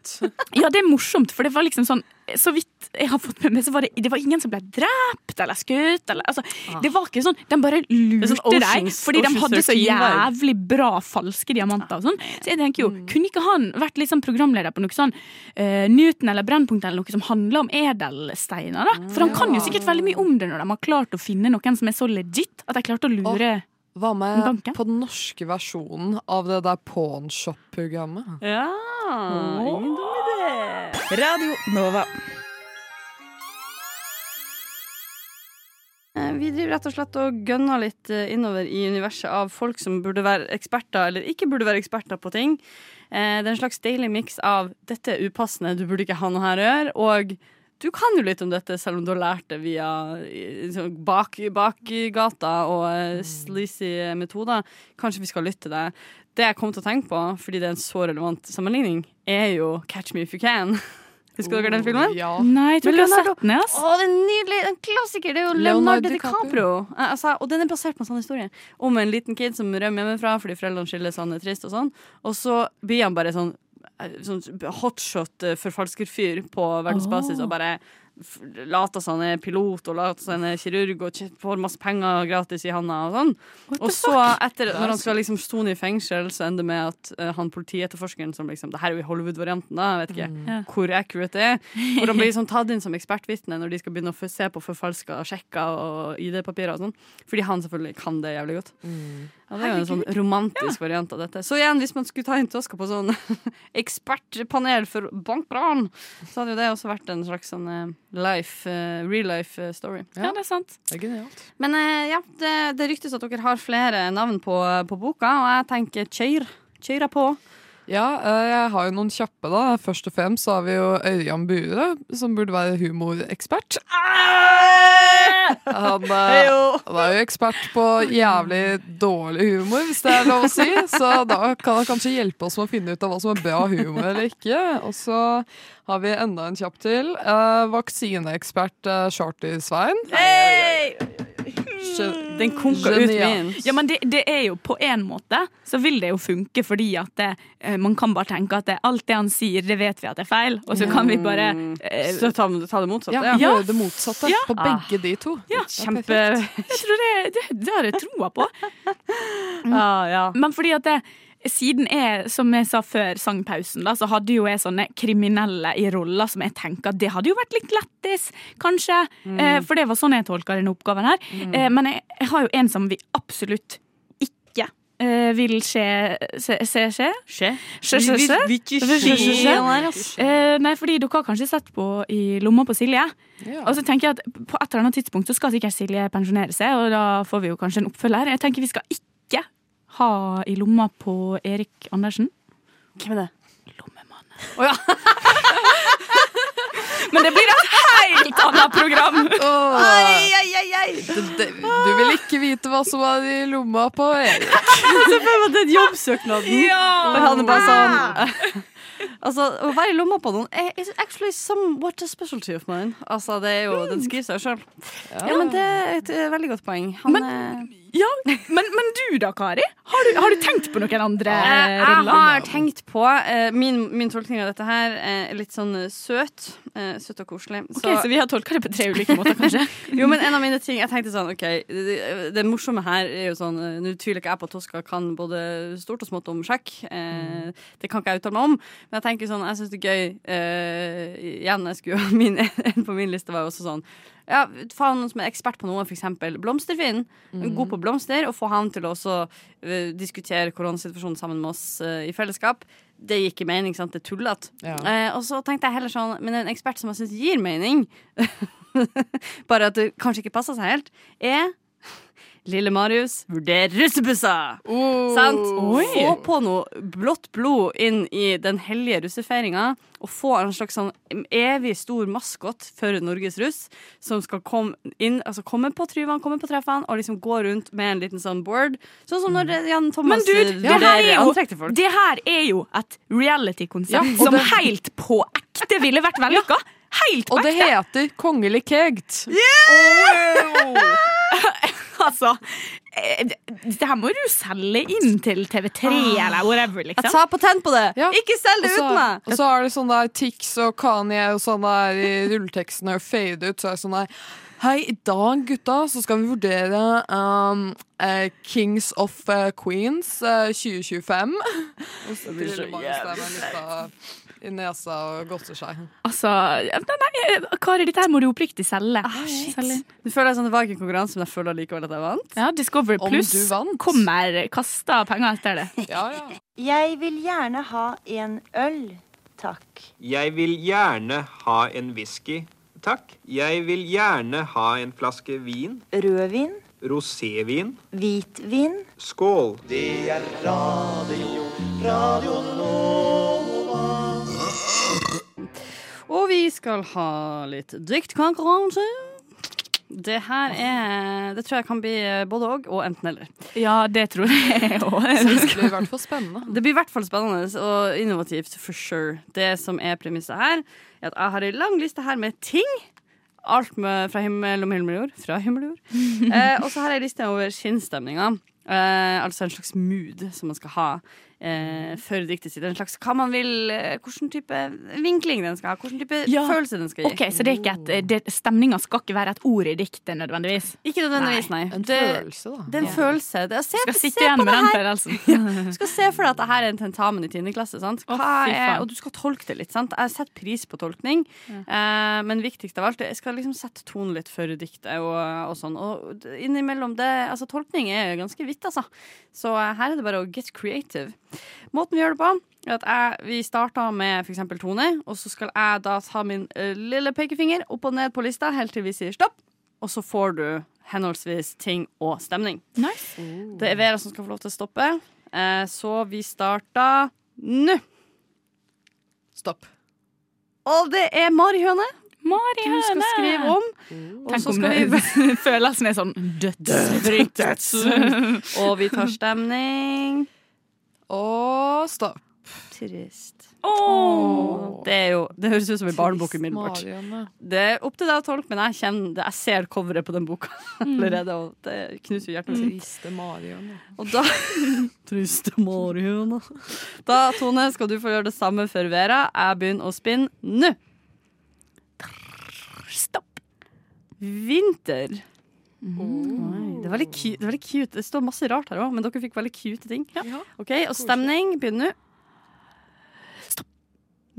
Ja, det er morsomt, for det var liksom sånn Så vidt jeg har fått med meg, så var det, det var ingen som ble drept eller skutt. Eller, altså, Det var ikke sånn De bare lurte Ah. sånn deg fordi de hadde så jævlig bra falske diamanter og sånn. Så jeg tenker jo, Mm. kunne ikke han vært liksom programleder på noe sånn uh, Newton eller Brennpunkt eller noe som handler om edelsteiner, da? For han kan jo sikkert veldig mye om det når de har klart å finne noen som er så legit at de klarte å lure Hva med Banken? på den norske versjonen av det der Pawnshop-programmet? Ja, idé. Radio Nova. Eh, Vi driver rett og slett og gønner litt eh, innover i universet av folk som burde være eksperter eller ikke burde være eksperter på ting. Eh, Det er en slags deilig miks av 'dette er upassende, du burde ikke ha noe her å gjøre', og du kan jo litt om dette, selv om du har lært det via sånn bak, bakgata og sleazy metoder. Kanskje vi skal lytte til det. Det jeg kom til å tenke på, fordi det er en så relevant sammenligning, er jo 'Catch Me If You Can'. Husker dere den filmen? Ja. Nei, jeg tror ikke jeg har sett den. Yes. Å, det er nydelig! En klassiker! Det er jo Leonardo Leonardo DiCaprio. DiCaprio. Altså, og den er basert på en sånn historie om en liten kid som rømmer hjemmefra fordi foreldrene skilles, han er trist og sånn. Og så blir han bare sånn, eh, sånn hotshot eh, forfalskerfyr på verdensbasis og bare later som han er pilot og later som han er kirurg og får masse penger gratis i handa og sånn. Og så, etter, når han skal liksom stone i fengsel, så ender det med at uh, han politietterforskeren som liksom Det her er jo i Hollywood-varianten, da. Jeg vet ikke Ja. hvor accurate det er. Hvor han blir liksom tatt inn som ekspertvitne når de skal begynne å se på forfalska sjekker og ID-papirer og sånn. Fordi han selvfølgelig kan det jævlig godt. Ja, det er jo en sånn romantisk variant av dette. Så igjen, hvis man skulle ta inn Toska på sånn ekspertpanel for bankran, så hadde jo det også vært en slags sånn eh, life, eh, real life eh, story. Ja, det er sant. Det er genialt. Men ja, det, det ryktes at dere har flere navn på, på boka, og jeg tenker kjør. Kjøra på. Ja, eh, jeg har jo noen kjappe, da. Først og fremst så har vi jo Ørjan Bure, som burde være humorekspert. Han, eh, han er jo ekspert på jævlig dårlig humor, hvis det er lov å si. Så da kan han kanskje hjelpe oss med å finne ut av hva som er bra humor eller ikke. Og så har vi enda en kjapp til. Eh, vaksineekspert uh, Charty-Svein. Den konker ut min. Ja, men det, det er jo på en måte så vil det jo funke, fordi at det, eh, man kan bare tenke at det, alt det han sier, det vet vi at det er feil, og så kan vi bare eh, Så ta, ta det motsatte, Ja, ja. gjøre det motsatte Ja. på begge de to. Ja, Kjempe Jeg tror det, det, det har jeg troa på. Ah, ja. Men fordi at det, siden jeg, som jeg sa før sangpausen, da, så hadde jo jeg sånne kriminelle i roller som jeg tenker det hadde jo vært litt lættis, kanskje. Eh, for det var sånn jeg tolka denne oppgaven her. Eh, men jeg, jeg har jo en som vi absolutt ikke eh, vil skje Se, se, skje? Skje. Skje, skje, skje? Vi- vi- vi- Skje, skje, skje, ass. Eh, nei, fordi dere har kanskje sett på i lomma på Silje. Ja. Og så tenker jeg at på et eller annet tidspunkt så skal sikkert Silje pensjonere seg, og da får vi jo kanskje en oppfølger. Jeg tenker vi skal ikke ha i lomma på Erik Andersen. Hvem er det? Lommemannen. Men det blir et helt annet program! Ai, ai, ai, ai. Det, det, du vil ikke vite hva som var i lomma på Erik. Se for deg den jobbsøknaden. Ja! Og han er bare sånn Altså, Å være i lomma på noen er is actually somewhat a specialty of mine. Altså, det er jo, Den skriver seg sjøl. Ja. men det er et eh, veldig godt poeng. Han, Men- eh, Ja, men, men du da, Kari? Har du, har du tenkt på noen andre roller? jeg har tenkt på uh, min, min tolkning av dette her eh, er litt sånn eh, søt. Uh, søt og koselig. Ok, så vi har tolka det på tre ulike måter, kanskje? Jo, men en av mine ting Jeg tenkte sånn, ok Det, det morsomme her er jo sånn eh, Nå tviler ikke jeg på at Toska kan både stort og smått om sjakk. Uh, det kan ikke jeg uttale meg om. Men jeg tenker sånn, jeg syns det er gøy eh, Igjen, jeg skulle, min, en på min liste var jo også sånn ja, faen noen som er ekspert på noe, f.eks. Blomsterfinn. God på blomster, og få han til å også uh, diskutere koronasituasjonen sammen med oss uh, i fellesskap. Det gir ikke mening, sant? det er tullete. Ja. Uh, og så tenkte jeg heller sånn, men en ekspert som jeg syns gir mening, bare at det kanskje ikke passer seg helt, er Lille Marius vurderer russebusser! Sant? Få på noe blått blod inn i den hellige russefeiringa, og få en slags sånn evig stor maskot for Norges russ, som skal komme inn, altså komme på tryvene, komme på treffene, og liksom gå rundt med en liten sånn board. Sånn som når Jan Thomas Men dude, eh, det her, vurderer er jo, antrekk til folk. det her er jo et reality-konsept Ja, som det- helt på ekte ville vært vellykka. Helt på ekte! Og det heter Kongelig kegt. Yeah! eh, det det her må du selge inn til TV3 eller whatever, Jeg liksom. tar patent på det! Ja. Ikke selg det uten meg! Og så er det sånn der Tix og Kanye og sånn der i rulleteksten og fade ut, så er det sånn der Hei, i dag, gutta, så skal vi vurdere um, uh, Kings of uh, Queens uh, 2025. Og så blir det så jævlig i nesa og godter seg. Altså, nei, nei, Kari, dette her må du oppriktig selge. Selge inn. Du føler sånn, Det var ikke en konkurranse, men jeg føler likevel at jeg vant. Ja, Discovery Om Plus du vant. kommer kasta penger etter det. Ja, ja. Jeg vil gjerne ha en øl, takk. Jeg vil gjerne ha en whisky, takk. Jeg vil gjerne ha en flaske vin. Rødvin, Rosévin. hvitvin, Skål. Og vi skal ha litt diktkonkurranse. Det her er Det tror jeg kan bli både og og enten eller. Ja, det tror jeg Det blir i hvert fall spennende. Det blir i hvert fall spennende og innovativt, for sure. Det som er premisset her, er at jeg har ei lang liste her med ting. Alt med, fra himmel og himmel og jord. Fra himmel og jord. Eh, og så har jeg ei liste over sinnsstemninga. Eh, altså en slags mood som man skal ha eh, for diktet sitt. En slags hva man vil, eh, Hvilken type vinkling den skal ha. Hvilken type Ja. følelse den skal gi. Ok, Så det er ikke et, det, stemninga skal ikke være et ord i diktet nødvendigvis? Ikke nødvendigvis, nei. En Det, følelse, da. det er en følelse. Det, se, Skal se sitte igjen med den følelsen. Du skal se for deg at dette er en tentamen i 10. klasse. Sant? Hva er, og du skal tolke det litt. Sant? Jeg setter pris på tolkning, eh, men viktigst av alt, jeg skal liksom sette tonen litt for diktet. Og, og sånn. Og innimellom det Altså, tolkning er ganske vidt, altså. Så eh, her er det bare å get creative. Måten vi gjør det på, er at jeg, vi starter med f.eks. tone, og så skal jeg da ta min eh, lille pekefinger opp og ned på lista helt til vi sier stopp. Og så får du henholdsvis ting og stemning. Nice. Det er Vera som skal få lov til å stoppe. Eh, så vi starter nå. Stopp. Og det er marihøne. Mari du skal skrive om. Og så skal vi føles følelsen er sånn dødsfrykt. Og vi tar stemning. Og stopp. Trist. Åh. Det, er jo, det høres ut som en barnebok umiddelbart. Marianne. Det er opp til deg å tolke, men jeg kjenner det. Jeg ser coveret på den boka allerede, og det knuser hjertet mitt. Triste Marianne. Og da Triste Marion. Da, Tone, skal du få gjøre det samme for Vera. Jeg begynner å spinne nå. Stopp. Vinter. Oi, det er veldig cute. Det, er veldig cute. det står masse rart her òg, men dere fikk veldig cute ting. Ok, Og stemning begynner nå. Stopp.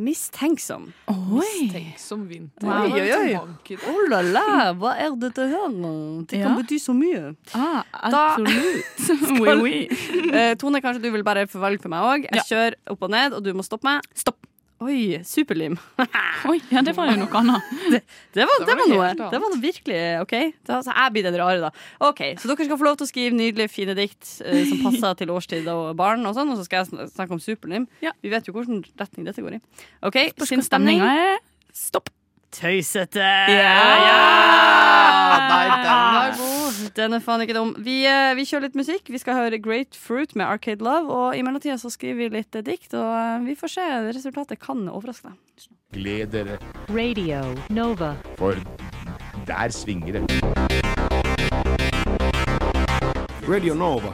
Mistenksom. Oi. Mistenksom vinter. Oi, oi, oi. Oh la la, hva er dette her? Det kan Ja. bety så mye. Ah, absolutt. oui, oui. Eh, Tone, kanskje du vil bare forvalge for meg òg. Jeg Ja. kjører opp og ned, og du må stoppe meg. Stopp. Oi, superlim. Oi, ja, det var jo noe annet. Det var, det var noe. Det var noe virkelig OK. Da, så jeg blir den rare, da. OK, Så dere skal få lov til å skrive nydelige, fine dikt eh, som passer til årstid og barn, og sånn, og så skal jeg snakke om superlim. Ja. Vi vet jo hvilken retning dette går i. OK, sin sinnsstemning. stopp. Tøysete. Ja! Nei, den er god. Den er faen ikke dum. Vi, eh, vi kjører litt musikk. Vi skal høre Great Fruit med Arcade Love. Og i mellomtida så skriver vi litt eh, dikt, og eh, vi får se. Resultatet kan overraske deg. Gled dere, Radio Nova. for der svinger det. Radio Nova.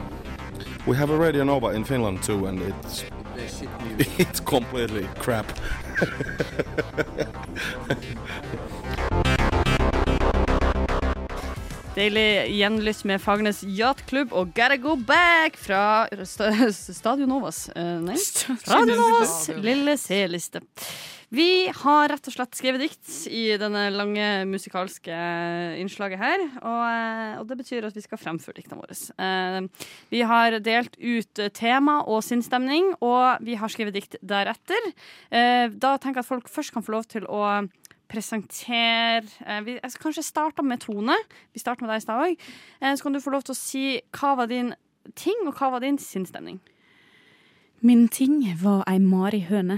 We have a Radio Nova in Finland too, and it's it's completely crap. Deilig gjenlyst med Fagernes Yachtklubb og Gotta Go Back fra st Stadion Novas. Uh, nei, Radio Novas lille C-liste. Vi har rett og slett skrevet dikt i denne lange musikalske innslaget her. Og, eh, og det betyr at vi skal fremføre diktene våre. Uh, Vi har delt ut tema og sinnsstemning, og vi har skrevet dikt deretter. Uh, Da tenker jeg at folk først kan få lov til å presentere eh, vi, Jeg skal kanskje starte med Tone. Vi starter med deg i stad òg. Eh, så kan du få lov til å si hva var din ting, og hva var din sinnsstemning? Min ting var ei marihøne,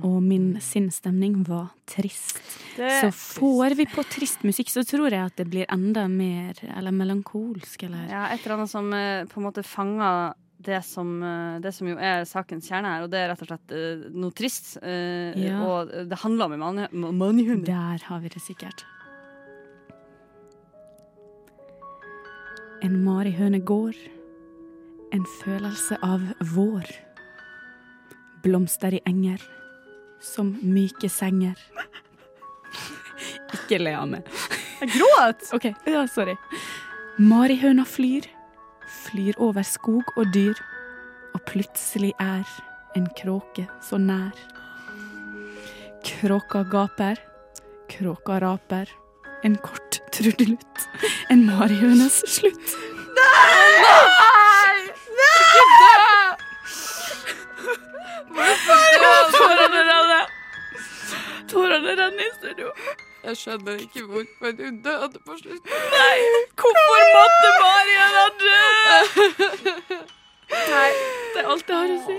og min sinnsstemning var trist. Det- Så får vi på trist musikk, så tror jeg at det blir enda mer eller melankolsk, eller Ja, et eller annet som eh, på en måte fanger det som, eh, det som jo er sakens kjerne her, og det er rett og slett uh, noe trist. Uh, Ja. Og det handler om en mani- manihund. Der har vi det sikkert. En marihøne går, en følelse av vår. Blomster i enger, som myke senger. Ikke le meg. Jeg gråt! OK, ja, sorry. Marihøna flyr, flyr over skog og dyr, og plutselig er en kråke så nær. Kråka gaper, kråka raper, en kort trudelutt, en marihønes slutt. Nei! Nei! Nei! Tårene renner! Tårene renner i studio. Jeg skjønner ikke hvorfor hun døde på slutt. Nei, hvorfor måtte Mariana dø? Nei, det er alt jeg har å si.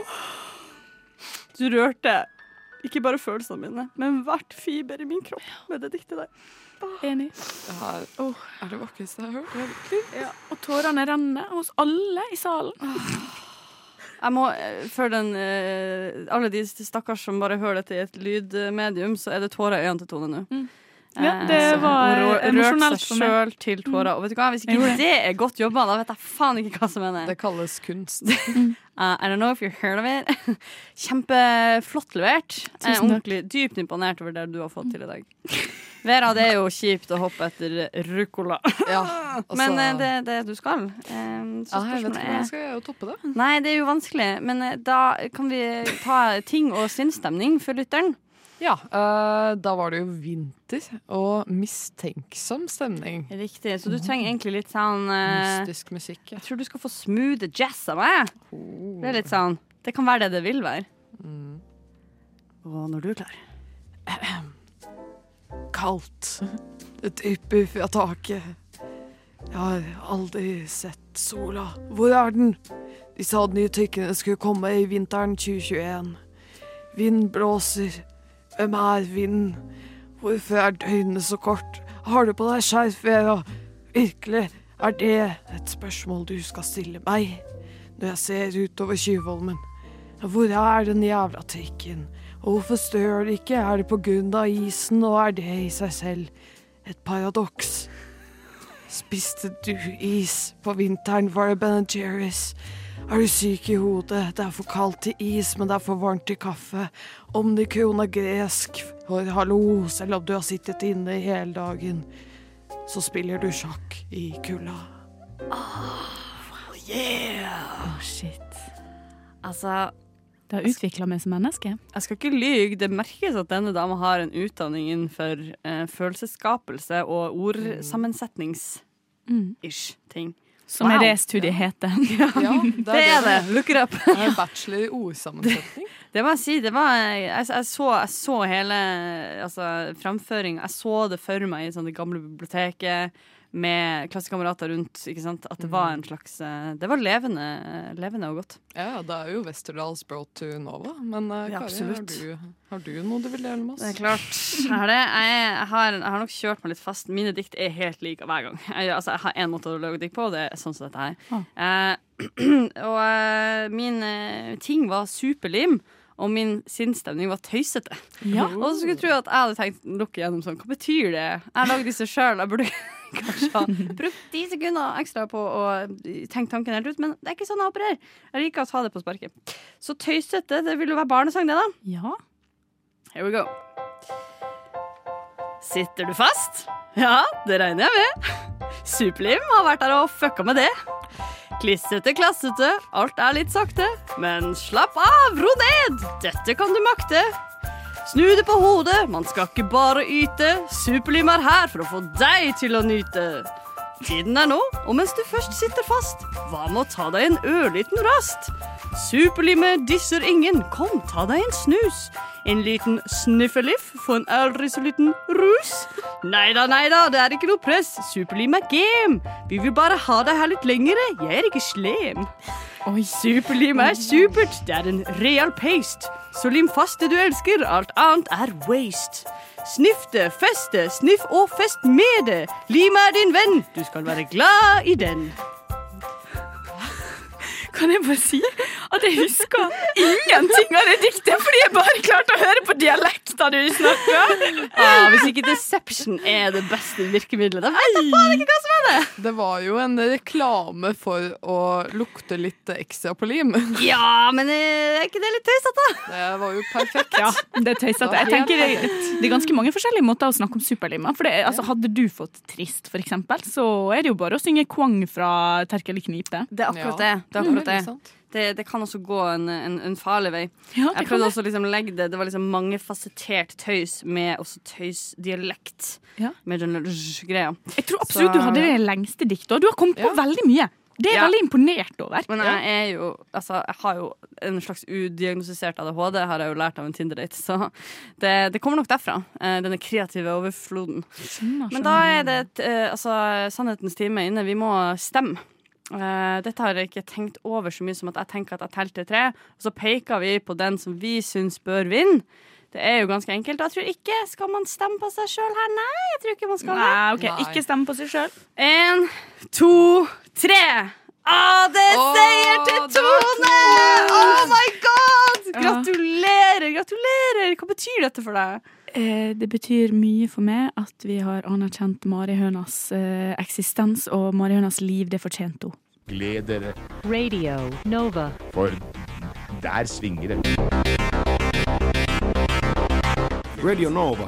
Du rørte ikke bare følelsene mine, men hvert fiber i min kropp med det diktet der. Enig. Det her er det vakreste jeg har hørt. Ja, og tårene renner hos alle i salen. Jeg må, Før for den, eh, alle de stakkars som bare hører dette i et lydmedium, så er det tårer i øynene til Tone nå. Mm. Ja, Eh, det var emosjonelt for meg. Rørt seg sjøl til tårer. Og vet du hva, hvis ikke det er godt jobba, da vet jeg faen ikke hva som er det. Det kalles kunst. Uh, I don't know if you heard of it. Kjempeflott levert. Jeg er Tusen takk. ordentlig dypt imponert over det du har fått til i dag. Vera, det er jo kjipt å hoppe etter ruccola. Ja, altså, Men uh, det er det du skal. Um, så ja, jeg vet ikke hvordan skal jeg jo toppe det. Nei, det er jo vanskelig, men uh, da kan vi ta ting og sinnsstemning for lytteren. Ja, uh, da var det jo vinter og mistenksom stemning. Riktig, så du trenger egentlig litt sånn uh, Mystisk musikk. Ja. Jeg tror du skal få smooth jazz av meg. Det er litt sånn Det kan være det det vil være. Mm. Og når du er klar. Kaldt. Det drypper fra taket. Jeg har aldri sett sola. Hvor er den? De sa de nye tykkene skulle komme i vinteren 2021. Vind blåser. Hvem er vinden? Hvorfor er døgnet så kort? Har du på deg skjerf, Vera? Virkelig, er det et spørsmål du skal stille meg når jeg ser utover Tjuvholmen? Hvor er den jævla trikken? Og hvorfor stør det ikke? Er det på grunn av isen, og er det i seg selv et paradoks? Spiste du is på vinteren, var det Ben Jerry's? Er du syk i hodet? Det er for kaldt til is, men det er for varmt til kaffe. Omnikron er gresk, for hallo, selv om du har sittet inne hele dagen, så spiller du sjakk i kulda. Oh, shit. Altså, Du har utvikla meg som menneske. jeg skal ikke lyge. Det merkes at denne dama har en utdanning innenfor eh, følelsesskapelse og ordsammensetnings-ish Mm. ting. Som Wow. er det studiet heter. Ja, Det er det. Look it up. Det er bachelor i ordsammensetning. Det må jeg si. Det var, jeg, jeg, så, jeg så hele altså, framføringa. Jeg så det for meg i sånn det gamle biblioteket. Med klassekamerater rundt. Ikke sant? At det var en slags eh, Det var levende, levende og godt. Ja, det er jo Westerdals brought to Nova. Men Kari, Ja, har du, har du noe du vil dele med oss? Det er klart. Har, det. Jeg, har, jeg har nok kjørt meg litt fast. Mine dikt er helt like hver gang. Jeg, altså, jeg har én måte å lage dikt på, og det er sånn som dette her. Eh, og uh, min ting var superlim. Og min sinnsstemning var tøysete. Ja. Og så skulle jeg tro at jeg hadde tenkt lukke gjennom sånn. Hva betyr det? Jeg har lagd disse sjøl. Jeg burde kanskje ha brukt ti sekunder ekstra på å tenke tanken helt ut, men det er ikke sånn jeg opererer. Jeg liker å ta det på sparket. Så tøysete, det vil jo være barnesang, det, da. Ja. Here we go. Sitter du fast? Ja, det regner jeg med. Superlim har vært der og fucka med det. Klissete, klassete, alt er litt sakte. Men slapp av, ro ned, dette kan du makte. Snu det på hodet, man skal ikke bare yte. Superlim er her for å få deg til å nyte. Tiden er nå, og mens du først sitter fast, hva med å ta deg en ørliten rast? Superlimet disser ingen, kom, ta deg en snus. En liten sniffeliff for en aldri så liten rus. Neida, neida, det er ikke noe press. Superlim er game. Vi vil bare ha deg her litt lengre, jeg er ikke slem. Oi, Superlim er supert, det er en real paste. Så lim fast det du elsker, alt annet er waste. Sniff det, fest det, sniff og fest med det. Lim er din venn, du skal være glad i den. Kan jeg bare si at jeg husker ingenting av det diktet fordi jeg bare klarte å høre på dialekta du snakker? Ah, hvis ikke Deception er det beste virkemidlet, da vet jeg faen ikke hva som er det. Det var jo en reklame for å lukte litt ekstra på lim. Ja, men er ikke det litt tøysete? Det var jo perfekt. Ja, det er tøysete. Jeg tenker det, det er ganske mange forskjellige måter å snakke om superlimer. For det, altså, hadde du fått trist, for eksempel, så er det jo bare å synge Kwang fra Terkel Knipe. Det er akkurat det. Det, er akkurat Mm, det. Det, det kan også gå en, en, en farlig vei. Ja, Jeg prøvde også å liksom legge det Det var liksom mangefasettert tøys med også tøysdialekt. Ja. Med den greia. Jeg tror absolutt Så- du hadde det lengste diktet, du har kommet på veldig mye. Det er jeg Ja. veldig imponert over. Men jeg er jo Altså, jeg har jo en slags udiagnostisert ADHD, har jeg jo lært av en Tinder-date. Så det, det kommer nok derfra. eh, Denne kreative overfloden. Men da er det et, eh, altså, sannhetens time inne. Vi må stemme. Eh, dette har jeg ikke tenkt over så mye som at jeg tenker at jeg telte tre, og så peker vi på den som vi syns bør vinne. Det er jo ganske enkelt. Jeg tror ikke Skal man stemme på seg sjøl her? Nei, jeg tror ikke man skal det. Nei, ok, Nei. Ikke stemme på seg sjøl. En, to, tre. Ah, det er seier til Tone! Oh my god! Gratulerer, gratulerer. Hva betyr dette for deg? Eh, det betyr mye for meg at vi har anerkjent marihønas eh, eksistens, og marihønas liv, det fortjente hun. Gled dere, Radio Nova. for der svinger det. Radio Nova.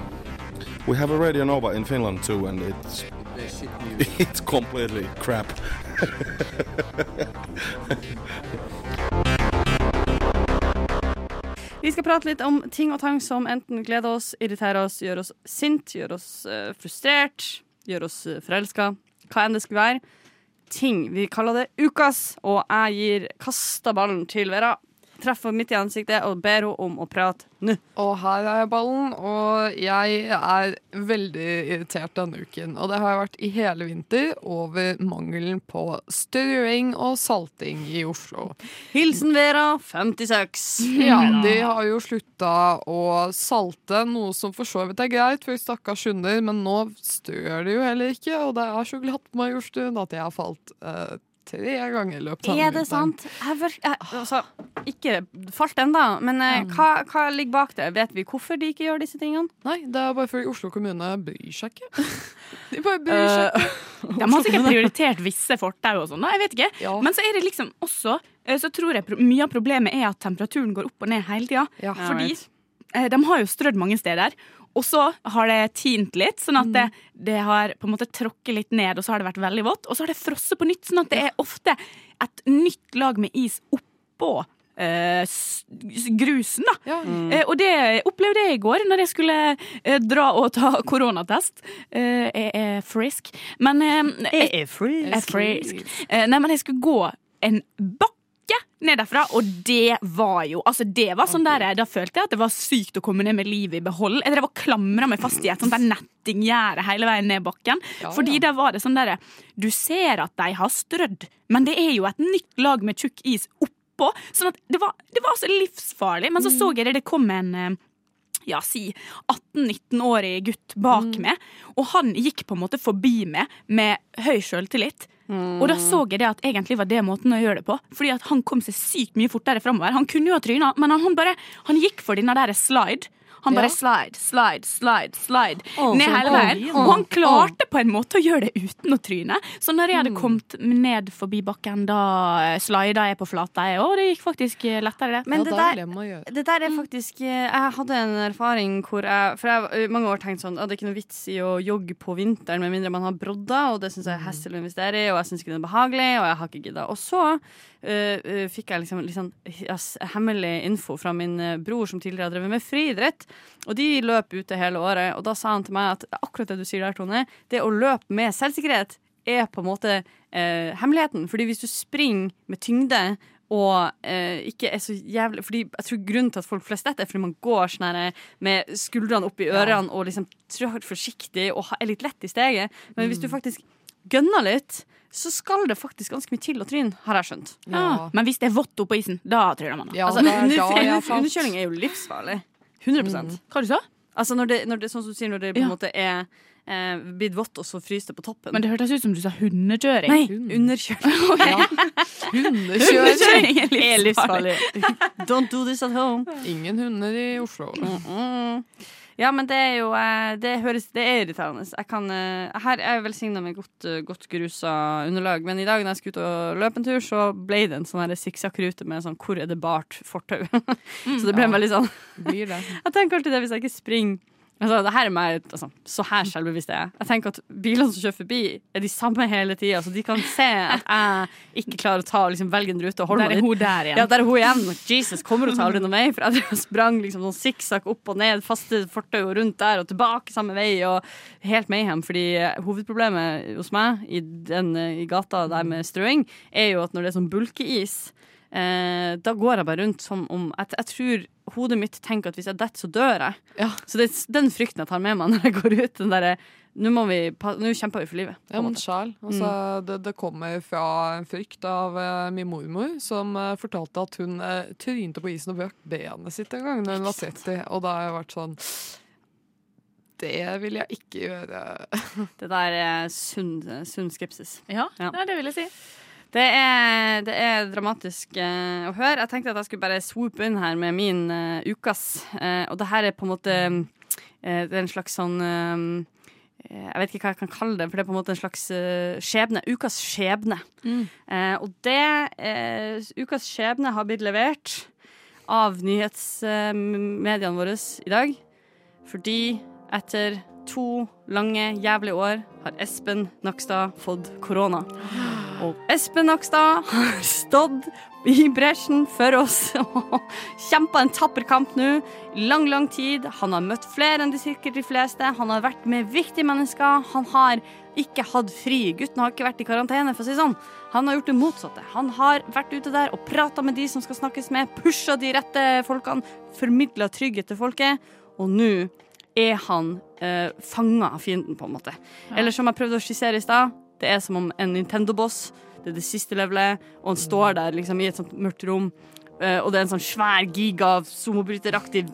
We have a Radio Nova in Finland too, and it's it's completely crap. Vi skal prate litt om ting og tang som enten gleder oss, irriterer oss, gjør oss sint, gjør oss eh, frustrert, gjør oss uh, forelska. Hva enn det skulle være. Ting. Vi kaller det Ukas, og jeg gir kasta ballen til Vera. Treffer midt i ansiktet og ber henne om å prate nå. Og her er jeg ballen, og jeg er veldig irritert denne uken. Og det har jeg vært i hele vinter over mangelen på styrring og salting i Oslo. Hilsen Vera, 56. Ja, de har jo slutta å salte, noe som for så vidt er greit for stakkars hunder, men nå stør de jo heller ikke, og det er så glatt på Majorstuen at jeg har falt eh, tre ganger i løpet av Er det sant? Jeg, jeg, altså, ikke falt ennå, men eh, hva, hva ligger bak det? Vet vi hvorfor de ikke gjør disse tingene? Nei, det er bare fordi Oslo kommune bryr seg ikke. De bare bryr seg ikke. De har sikkert prioritert visse fortau og sånn, jeg vet ikke. Ja. Men så er det liksom også eh, Så tror jeg mye av problemet er at temperaturen går opp og ned hele tida. Ja. Fordi eh, de har jo strødd mange steder. Og så har det tint litt, sånn at det, det har på en måte tråkket litt ned, og så har det vært veldig vått. Og så har det frosset på nytt, sånn at det er ofte et nytt lag med is oppå eh, grusen, da. Ja. Eh, og det opplevde jeg i går, når jeg skulle eh, dra og ta koronatest. Eh, jeg er frisk. Men eh, jeg, er frisk. er frisk. Eh, nei, men jeg skulle gå en bakke ned derfra, og det var jo altså det var sånn der, Da følte jeg at det var sykt å komme ned med livet i behold. Jeg drev og klamra meg fast i et sånt der nettinggjerde hele veien ned bakken. Ja, Fordi ja. der var det sånn derre Du ser at de har strødd, men det er jo et nytt lag med tjukk is oppå. Sånn at det var, det var så livsfarlig. Men så så jeg det, det kom en eh, ja, si 18-19-årig gutt bak meg, og han gikk på en måte forbi meg med høy sjøltillit. Og da så jeg det at egentlig var det måten å gjøre det på. Fordi at han kom seg sykt mye fortere framover. Han kunne jo ha tryna, men han, han bare Han gikk for denne der slide. Han bare Ja. slide, slide, slide, slide oh, ned hele veien. Oh, Og han klarte på en måte å gjøre det uten å tryne. Så når jeg hadde kommet ned forbi bakken, da eh, slida jeg på flata. jeg, Og det gikk faktisk eh, lettere, det. Men ja, det der- er det der er faktisk eh, Jeg hadde en erfaring hvor jeg For jeg har mange år tenkt sånn at det er ikke noe vits i å jogge på vinteren med mindre man har brodder, og det syns jeg er hessel å investere i, og jeg syns ikke det er behagelig, og jeg har ikke gidda. Og så eh, eh, fikk jeg liksom liksom yes, hemmelig info fra min bror som tidligere har drevet med friidrett, og de løp ute hele året, og da sa han til meg at akkurat det du sier der, Tone, det å løpe med selvsikkerhet er på en måte eh, hemmeligheten. Fordi hvis du springer med tyngde og eh, ikke er så jævlig Fordi jeg tror grunnen til at folk flest detter, er fordi man går sånn her med skuldrene opp i ørene og liksom trår forsiktig og er litt lett i steget. Men hvis du faktisk gønner litt, så skal det faktisk ganske mye til å tryne, har jeg skjønt. Ja. Ja. Men hvis det er vått oppå isen, da tryner man. Ja, Altså, er underkjøling er jo livsfarlig. 100% Hva du sa Altså når det, når det, sånn som du sier, når det på en Ja. måte er eh, blitt vått, og så fryser det på toppen. Men det hørtes ut som du sa hundekjøring. Nei, Hund. Ja. Hundekjøring. er livsfarlig. Don't do this at home. Ingen hunder i Oslo. Mm. Ja, men det er jo eh, Det høres Det er irriterende. Jeg kan eh, Her er jeg velsigna med godt, eh, godt grusa underlag, men i dag når jeg skulle ut og løpe en tur, så ble det en sånn sikksakkrute med sånn 'hvor er det bart?' fortau. så det ble ja. veldig sånn Blir det. Jeg tenker alltid det hvis jeg ikke springer Altså, det her er meg, altså, Så her selvbevisst er jeg. Jeg tenker at Bilene som kjører forbi, er de samme hele tida. Så de kan se at jeg ikke klarer å ta liksom, velge en rute og holde Der er hun der igjen. ja, der er hun igjen. Jesus, kommer hun til aldri noen vei? For jeg sprang liksom sånn sikksakk opp og ned, faste fortau og rundt der og tilbake samme vei. Og helt mayhem. Fordi hovedproblemet hos meg i, den, i gata der med strøing, er jo at når det er sånn bulkeis Eh, da går jeg bare rundt som om jeg, jeg tror hodet mitt tenker at hvis jeg detter, så dør jeg. Ja. Så det er den frykten jeg tar med meg når jeg går ut. Den derre Nå må vi Nå kjemper vi for livet. Ja, men sjæl. Altså, det, det kommer fra en frykt av uh, min mormor, som uh, fortalte at hun uh, trynte på isen og brøk benet sitt en gang da hun var 30. Og da har jeg vært sånn Det vil jeg ikke gjøre. Det der er sunn, sunn skepsis. Ja, Ja. Nei, det vil jeg si. Det er, det er dramatisk uh, å høre. Jeg tenkte at jeg skulle bare swoop inn her med min uh, ukas. Uh, og det her er på en måte Det er en slags sånn Jeg vet ikke hva jeg kan kalle det, for det er på en måte en slags skjebne. Ukas skjebne. Eh, og det Ukas skjebne har blitt levert av nyhetsmediene våre i dag. Fordi etter to lange, jævlige år har Espen Nakstad fått korona. Og Espen Nakstad har stått i bresjen for oss og kjempa en tapper kamp nå i lang, lang tid. Han har møtt flere enn de sikkert de fleste. Han har vært med viktige mennesker. Han har ikke hatt fri. Gutten har ikke vært i karantene, for å si sånn. Han har gjort det motsatte. Han har vært ute der og prata med de som skal snakkes med, pusha de rette folkene, formidla trygghet til folket, og nå er han eh, fanga av fienden, på en måte. Eller som jeg prøvde å skissere i stad, det er som om en Nintendo-boss, det er det siste levelet, og han står der liksom i et sånt mørkt rom, eh, og det er en sånn svær giga somobryteraktig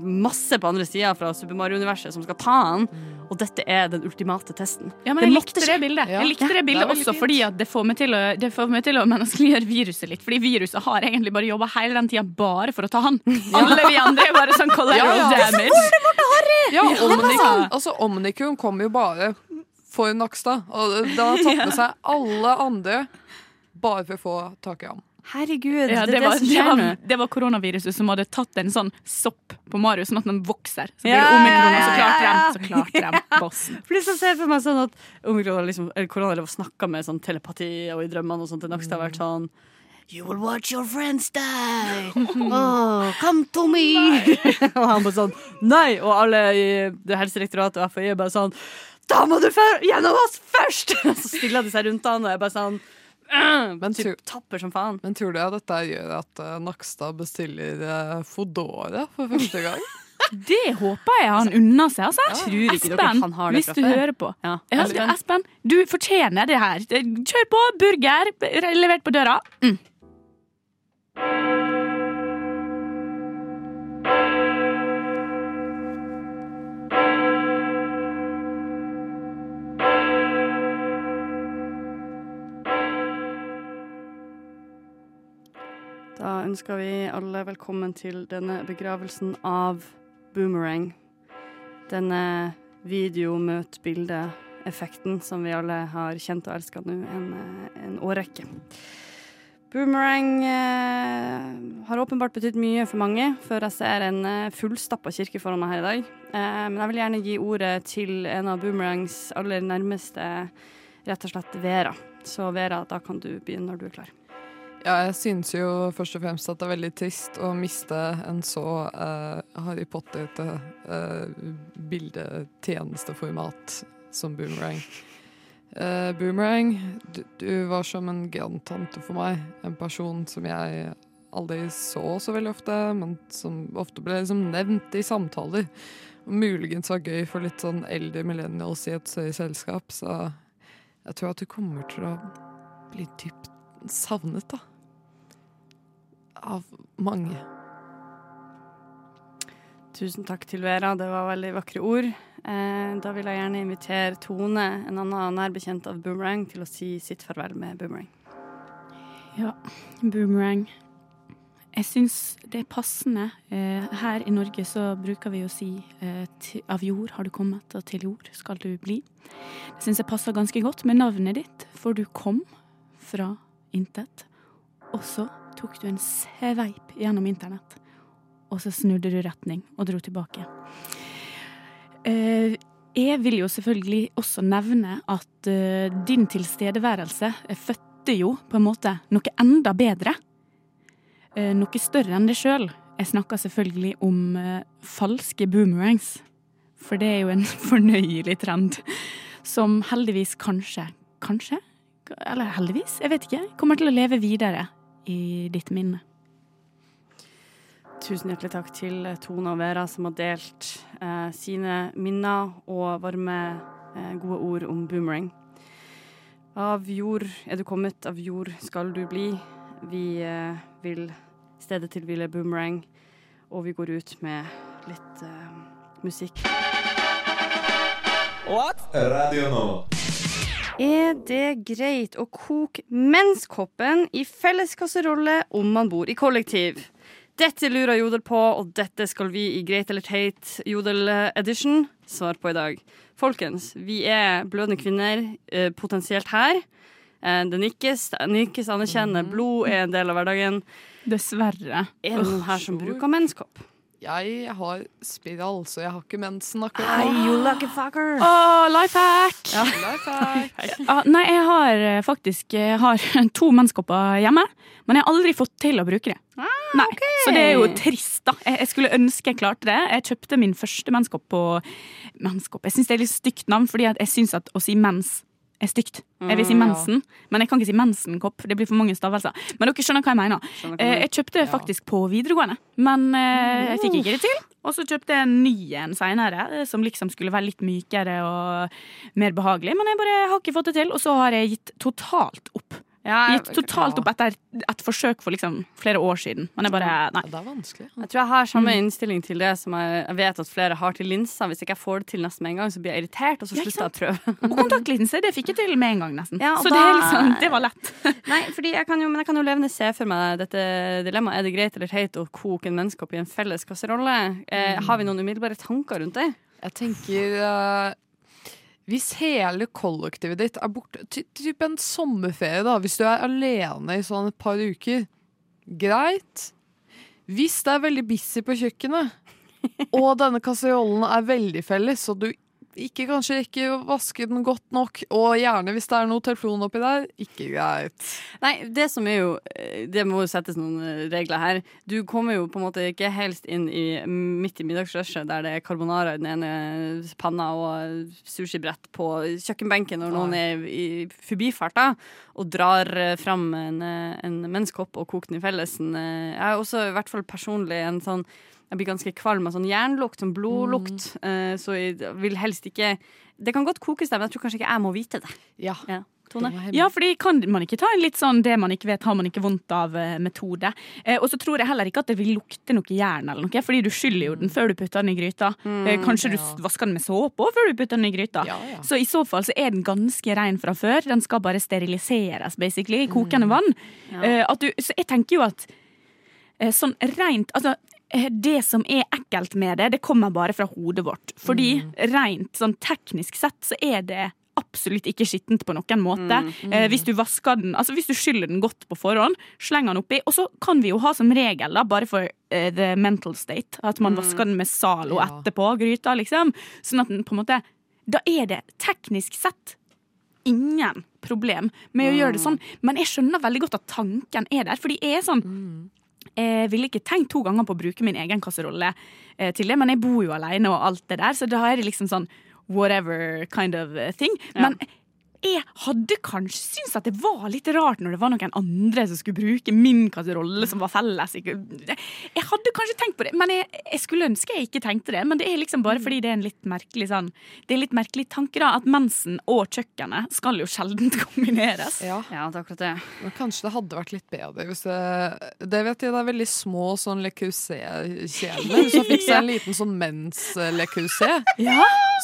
masse på andre sida fra Super Mario-universet som skal ta han, og dette er den ultimate testen. Ja, men Det jeg likte det bildet. Ja. Jeg likte det det bildet er veldig også fint. fordi at det får meg til å, det får meg til å menneskeliggjøre viruset litt. Fordi viruset har egentlig bare jobba hele den tida bare for å ta han. Alle vi andre er bare sånn collateral Ja, ja. damage. Ja, Omnicum, altså, Omnicum kom jo bare for Nakstad. Og da tatt med seg alle andre bare for å få tak i ham. Herregud, Ja, det det, det var, det, var, det var koronaviruset som hadde tatt en sånn sopp på Mario, sånn at den vokser. Så blir Ja, omikron, ja, og så klarte ja, de, så klarte de bossen. For liksom ser for meg sånn at omikron liksom, eller korona snakka med sånn telepati og i drømmene og sånt til Nakstad har vært sånn You will watch your friends die. Oh, come to me. og han bare sånn Nei! Og alle i det Helsedirektoratet og FHI er bare sånn Da må du gjennom oss først! så stiller de seg rundt han, og jeg bare sånn øh, Men typ tapper som faen. Men tror du at dette gjør at uh, Nakstad bestiller uh, Fodora for første gang? Det håper jeg han unner seg. Altså. Dere Espen, han har det hvis du hører på. Ja. Ja, Espen. Espen, du fortjener det her. Kjør på! Burger levert på døra. Mm. Ønsker vi alle velkommen til denne begravelsen av Boomerang. Denne video-møt-bilde-effekten som vi alle har kjent og elska nå en, en årrekke. Boomerang eh, har åpenbart betydd mye for mange, før jeg ser en eh, fullstappa kirke foran meg her i dag. Eh, men jeg vil gjerne gi ordet til en av Boomerangs aller nærmeste, rett og slett Vera. Så Vera, da kan du begynne når du er klar. Ja, jeg synes jo først og fremst at det er veldig trist å miste en så uh, Harry Potter-bildet-tjenesteformat som Boomerang. Uh, Boomerang, du, du var som en grandtante for meg. En person som jeg aldri så så veldig ofte, men som ofte ble liksom nevnt i samtaler. Og muligens var gøy for litt sånn eldre millennials i et større selskap, så jeg tror at du kommer til å bli dypt savnet, da. Av mange. Tusen takk til Vera, det var veldig vakre ord. Eh, da vil jeg gjerne invitere Tone, en annen nærbekjent av Boomerang, til å si sitt farvel med Boomerang. Ja, boomerang. Jeg syns det er passende. Eh, her i Norge så bruker vi å si eh, til, av jord har du kommet, og til jord skal du bli. Det syns jeg passer ganske godt med navnet ditt, for du kom fra intet. Og så tok du en sveip gjennom internett, og så snudde du retning og dro tilbake. Uh, jeg vil jo selvfølgelig også nevne at uh, din tilstedeværelse fødte jo på en måte noe enda bedre. Uh, noe større enn det sjøl. Jeg snakker selvfølgelig om falske boomerangs. For det er jo en fornøyelig trend som heldigvis kanskje, kanskje, eller heldigvis, jeg vet ikke, kommer til å leve videre i ditt minne. Tusen hjertelig takk til Tone og Vera som har delt eh, sine minner og varme, eh, gode ord om Boomerang. Av jord er du kommet, av jord skal du bli. Vi eh, vil stedet til Ville Boomerang, og vi går ut med litt eh, musikk. Radio Nova. Er det greit å koke menskoppen i felles kasserolle om man bor i kollektiv? Dette lurer Jodel på, og dette skal vi i Greit eller teit Jodel edition svare på i dag. Folkens, vi er blødende kvinner, eh, potensielt her. Eh, det nikkes, det nikkes anerkjenner. Blod er en del av hverdagen. Dessverre. Er det noen her som bruker menskopp? Jeg har spiral, så jeg har ikke mensen akkurat Hey, nå. you lucky fucker. Oh, life hack! Ja. Life hack. Ja, nei, jeg har eh, faktisk jeg har to menskopper hjemme, men jeg har aldri fått til å bruke det. Nei, Så det er jo trist, da. Jeg, jeg skulle ønske jeg klarte det. Jeg kjøpte min første menskopp på Menskopp. Jeg syns det er litt stygt navn, fordi at jeg syns at å si mens er stygt. Jeg vil si Mm, ja. mensen, men jeg kan ikke si mensenkopp. Det blir for mange stavelser. Men dere skjønner hva jeg mener. Eh. Jeg kjøpte faktisk på videregående, men eh, jeg fikk ikke det til. Og så kjøpte jeg en ny en seinere, som liksom skulle være litt mykere og mer behagelig. Men jeg bare har ikke fått det til, og så har jeg gitt totalt opp. Ja, Gitt totalt opp etter et forsøk for liksom flere år siden. Men jeg bare Nei. Det er vanskelig. Jeg tror jeg har samme Mm. innstilling til det som jeg, jeg vet at flere har til linser. Hvis ikke jeg får det til nesten med en gang, så blir jeg irritert, og så slutter jeg å prøve. Og kontaktlinse, det fikk jeg til med en gang, nesten. Ja, så det, da- det, liksom, det var lett. Nei, fordi jeg kan jo, men jeg kan jo levende se for meg dette dilemmaet. Er det greit eller teit å koke en menneske opp i en felles kasserolle? Eh, har vi noen umiddelbare tanker rundt det? Jeg tenker eh, Hvis hele kollektivet ditt er borte ty Typ en sommerferie, da. Hvis du er alene i sånn et par uker. Greit. Hvis det er veldig busy på kjøkkenet, og denne kasserollen er veldig felles, og du ikke kanskje ikke vaske den godt nok, og gjerne hvis det er noe telefon oppi der, ikke greit. Nei, det som er jo eh, Det må jo settes noen eh, regler her. Du kommer jo på en måte ikke helst inn i midt i middagsrushet der det er carbonara i den ene panna og sushibrett på kjøkkenbenken når noen er i forbifarta og drar eh, fram en, en menneskekopp og koker den i fellesen. Jeg er også i hvert fall personlig en sånn jeg blir ganske kvalm av sånn jernlukt, sånn blodlukt. eh, Så jeg vil helst ikke Det kan godt kokes der, men jeg tror kanskje ikke jeg må vite det. Ja. Tone? Ja, fordi kan man ikke ta en litt sånn 'det man ikke vet, har man ikke vondt av'-metode. Eh, og så tror jeg heller ikke at det vil lukte noe jern eller noe, fordi du skyller jo den før du putter den i gryta. eh, kanskje du vasker den med såpe også før du putter den i gryta. Ja, ja. Så i så fall så er den ganske ren fra før. Den skal bare steriliseres, basically, i kokende vann. Eh, du, så jeg tenker jo at eh, sånn rent Altså, eh, det som er ekkelt med det, det kommer bare fra hodet vårt. Fordi rent sånn teknisk sett så er det absolutt ikke skittent på noen måte. Eh, hvis du vasker den, altså hvis du skyller den godt på forhånd, slenger den oppi, og så kan vi jo ha som regel, da, bare for uh, the mental state, at man vasker den med Zalo Ja. etterpå, gryta, liksom. Sånn at den på en måte Da er det teknisk sett ingen problem med å gjøre det sånn, men jeg skjønner veldig godt at tanken er der, fordi jeg er sånn jeg ville ikke tenkt to ganger på å bruke min egen kasserolle eh, til det, men jeg bor jo alene og alt det der, så da er det liksom sånn whatever kind of eh, thing. Men jeg hadde kanskje syntes at det var litt rart når det var noen andre som skulle bruke min kasserolle som var felles. Jeg hadde kanskje tenkt på det, men jeg, jeg skulle ønske jeg ikke tenkte det. Men det er liksom bare fordi det er en litt merkelig sånn Det er en litt merkelig tanke, da, at mensen og kjøkkenet skal jo sjelden kombineres. Ja. Ja, det er akkurat det. Men kanskje det hadde vært litt bedre hvis det Det vet jeg, det er veldig små sånn Le Creuset-kjeler. Så fikk seg en liten sånn mens-Le Creuset.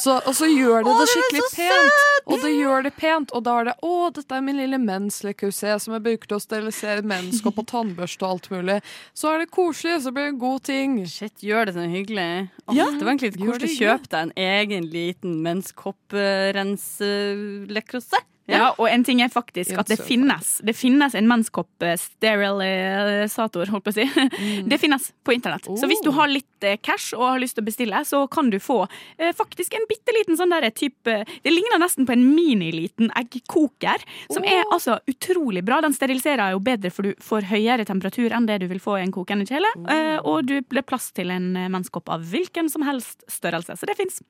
Så, og så gjør det det skikkelig pent. Og det gjør det pent, og da er det 'Å, dette er min lille mens-Le som jeg bruker til å sterilisere menskopp og tannbørste og alt mulig'. Så er det koselig, så blir det en god ting. Shit, gjør det sånn hyggelig. Åh, Ja, det var egentlig litt koselig å kjøpe deg en egen liten menskopprenselekrosse. Ja, og en ting er faktisk at det finnes Det finnes en mannskopp-sterilisator, holdt på å si. Det finnes på internett. Så hvis du Oh. har litt eh, cash og har lyst til å bestille, så kan du få eh, faktisk en bitte liten sånn derre type Det ligner nesten på en miniliten eggkoker, som er altså utrolig bra. Den steriliserer jo bedre, for du får høyere temperatur enn det du vil få i en kokende kjele. eh, Og du blir plass til en mannskopp av hvilken som helst størrelse. Så det fins.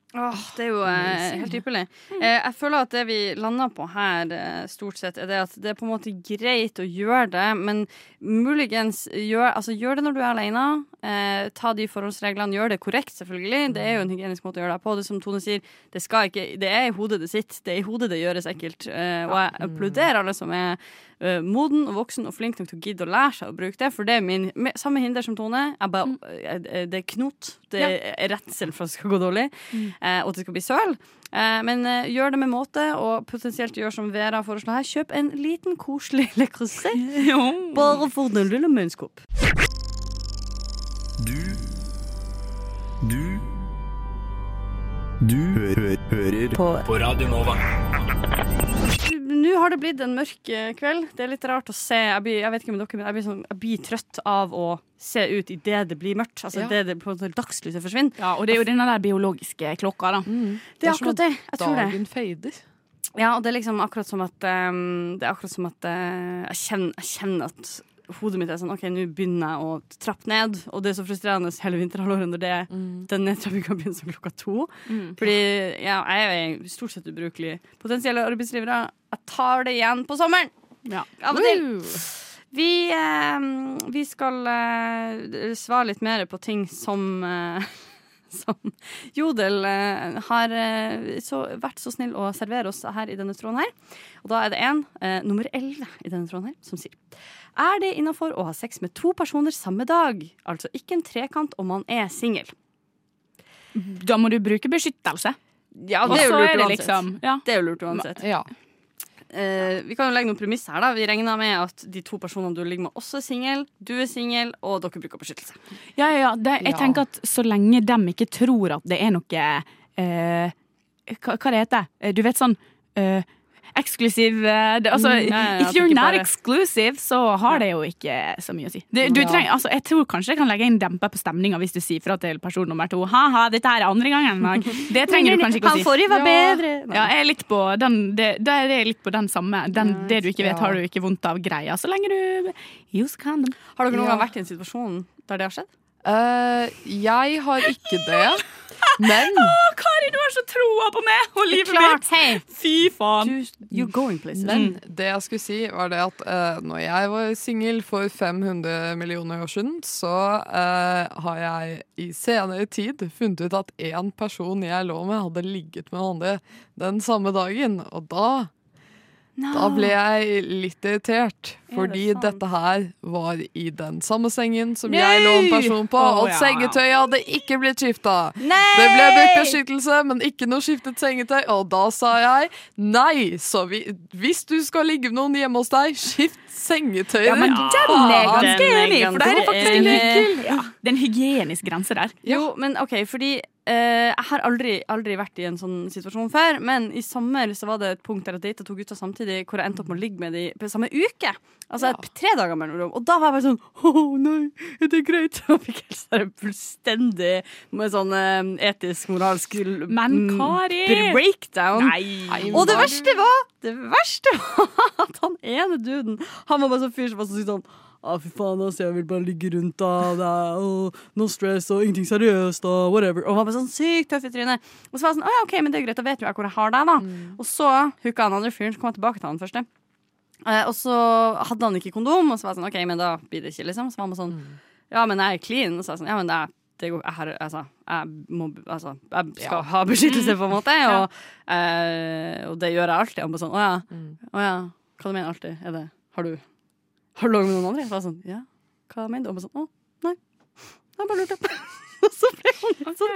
Det er jo eh, helt ypperlig. Eh, jeg føler at det vi lander på her, eh, stort sett, er det at det er på en måte greit å gjøre det, men muligens gjør, altså, gjør det når du er alene. Eh, ta de forholdsreglene, gjør det korrekt, selvfølgelig. Det er jo en hygienisk måte å gjøre det på. Det som Tone sier, det, skal ikke, det er i hodet det sitter. Det er i hodet det gjøres ekkelt. Eh, og jeg applauderer alle som er eh, moden og voksen og flink nok til å gidde å lære seg å bruke det, for det er min med, samme hinder som Tone. Bare, mm. det er knot. Det er redsel for at det skal gå dårlig, eh, og at det skal bli søl. Eh, men eh, gjør det med måte, og potensielt gjør som Vera foreslår her. Kjøp en liten, koselig Le Creuset. Bare for den lille menskopp. Du Du Du hø hø hører på. Radio Nova. Nå har det blitt en mørk eh, kveld. Det er litt rart å se. Jeg blir, jeg vet ikke med dere, men jeg blir, sånn, jeg blir trøtt av å se ut idet det blir mørkt. Altså Ja. det, det, på en måte dagslyset forsvinner. Ja, og det er jo denne der biologiske klokka, da. Det er som akkurat det. Jeg tror det. Dagen fader. Ja, og det er liksom akkurat som at um, Det er akkurat som at uh, jeg, kjenner, jeg kjenner at hodet mitt er sånn OK, nå begynner jeg å trappe ned. Og det er så frustrerende hele vinterhalvåret når det, den nedtrappinga begynner som klokka to. Fordi ja, jeg er jo stort sett ubrukelig. Potensielle arbeidsgivere, jeg tar det igjen på sommeren. Ja. Av og til. Vi, eh, vi skal eh, svare litt mer på ting som eh, som Jodel eh, har eh, så, vært så snill å servere oss her i denne tråden her. Og da er det en, eh, nummer 11 i denne tråden her, som sier Er det innafor å ha sex med to personer samme dag? Altså ikke en trekant om man er singel. Da må du bruke beskyttelse. Ja, det er jo lurt uansett. liksom ja. Det er jo lurt uansett. Ja. Eh, vi kan jo legge noen premisser her. da Vi regner med at de to personene du ligger med, også er singel. Du er singel, og dere bruker beskyttelse. Ja, ja, ja. Det, jeg tenker at så lenge de ikke tror at det er noe eh, hva, hva det heter det? Du vet sånn eh, eksklusiv eh, det, altså, Mm, ja, ja, If you're not bare- exclusive, så har det jo ikke så mye å si. Du, du trenger, altså, jeg tror kanskje jeg kan legge en demper på stemninga hvis du sier fra til person nummer to. Ha-ha, dette er andre gangen. Nei, Det trenger du kanskje ikke å si. Han forrige var bedre. Ja, jeg er litt på den, det, det er litt på den samme. Den, det du ikke vet, har du ikke vondt av greia. Så lenge du use condom. Har dere noen gang vært i en situasjon der det har skjedd? Uh, jeg har ikke det, men Åh, Kari, du har så troa på meg og livet mitt! Hey. Fy faen. You're going places. Men det jeg skulle si, var det at uh, når jeg var singel for 500 millioner år siden, så uh, har jeg i senere tid funnet ut at én person jeg lå med, hadde ligget med andre den samme dagen. Og da Da ble jeg litt irritert, fordi det dette her var i den samme sengen som Nei! jeg lå en person på, oh, og ja. sengetøyet hadde ikke blitt skifta. Det ble brukt beskyttelse, men ikke noe skiftet sengetøy. Og da sa jeg nei. Så vi, hvis du skal ligge med noen hjemme hos deg, skift sengetøyet. Ja, men den er ganske enig, for det er faktisk en. Ja, det er en hygienisk grense der. Jo, men OK, fordi eh, jeg har aldri, aldri vært i en sånn situasjon før. Men i sommer så var det et punkt der jeg data to gutter samtidig, hvor jeg endte opp med å ligge med dem på samme uke. Altså ja. tre dager mellom. Og da var jeg bare sånn Å nei, er det greit? Og fikk helt sånn fullstendig med sånn eh, etisk, moralsk Men mm, Kari! breakdown. Nei. Og det verste var Det verste var at han ene duden Han var bare sånn fyr som var sånn Å, fy faen, altså, jeg vil bare ligge rundt da. Det er, å, no stress og ingenting seriøst og whatever. Og han var bare sånn sykt tøff i trynet. Og så var jeg sånn Å ja, OK, men det er greit, da vet jo jeg hvor jeg har deg, da. Og så hooka han andre fyren, så kom jeg tilbake til han første. Eh, og så hadde han ikke kondom, og så var jeg sånn OK, men da blir det ikke, liksom. Så var han sånn Ja, men jeg er clean. Og så var jeg sånn Ja, men det er det går, jeg, har, altså, jeg, må, altså, jeg skal ha beskyttelse, på en måte. Og, eh, og det gjør jeg alltid. Han bare sånn Å ja. Å ja. Hva du mener alltid? Er det Har du Har du ligget med noen andre? Jeg var sånn Ja. Hva mener du? Og sånn Å, nei. Jeg bare lurte. Og så ble han, så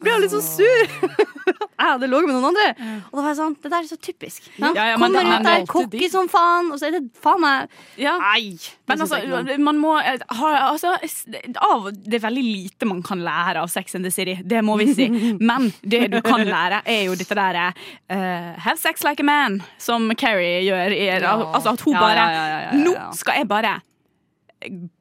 ble han litt så sur. jeg hadde ligget med noen andre. Og da var jeg sånn Det der er så typisk. Ja, Ja, men Kommer er ut der, alltid cocky som faen, og så er det faen meg Ja. Nei. Men altså, man må eh, ha altså, s- av, Det er veldig lite man kan lære av Sex and the City, det må vi si. Men det du kan lære, er jo dette derre eh, Have sex like a man, som Carrie gjør. I, Altså at hun Ja, bare ja, ja, ja, ja, ja. Nå skal jeg bare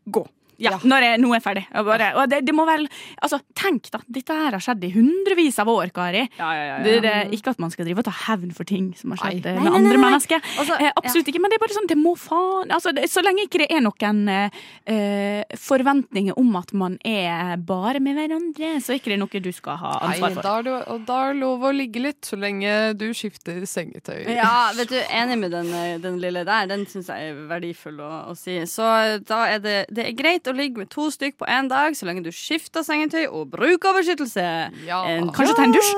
gå. Ja, Når jeg, nå er jeg ferdig. Og bare, og det, det må vel Altså, tenk, da. Dette her har skjedd i hundrevis av år, Kari. Ja, ja, ja, ja. Det, det ikke at man skal drive og ta hevn for ting som har skjedd eh, Nei, med nei, andre nei, nei. mennesker. Altså, eh, absolutt ikke, men det er bare sånn, det må faen altså, det, Så lenge ikke det er noen eh, eh, forventninger om at man er bare med hverandre, så er ikke det noe du skal ha ansvar for. da er, det, og da er det lov å ligge litt, så lenge du skifter sengetøy. Ja, vet du, enig med den, eh, den lille der. Den syns jeg er verdifull å, å si. Så da er det, det er greit å ligge med to stykk på én dag, så lenge du skifter sengetøy og bruker beskyttelse. Ja. Kanskje ta en dusj?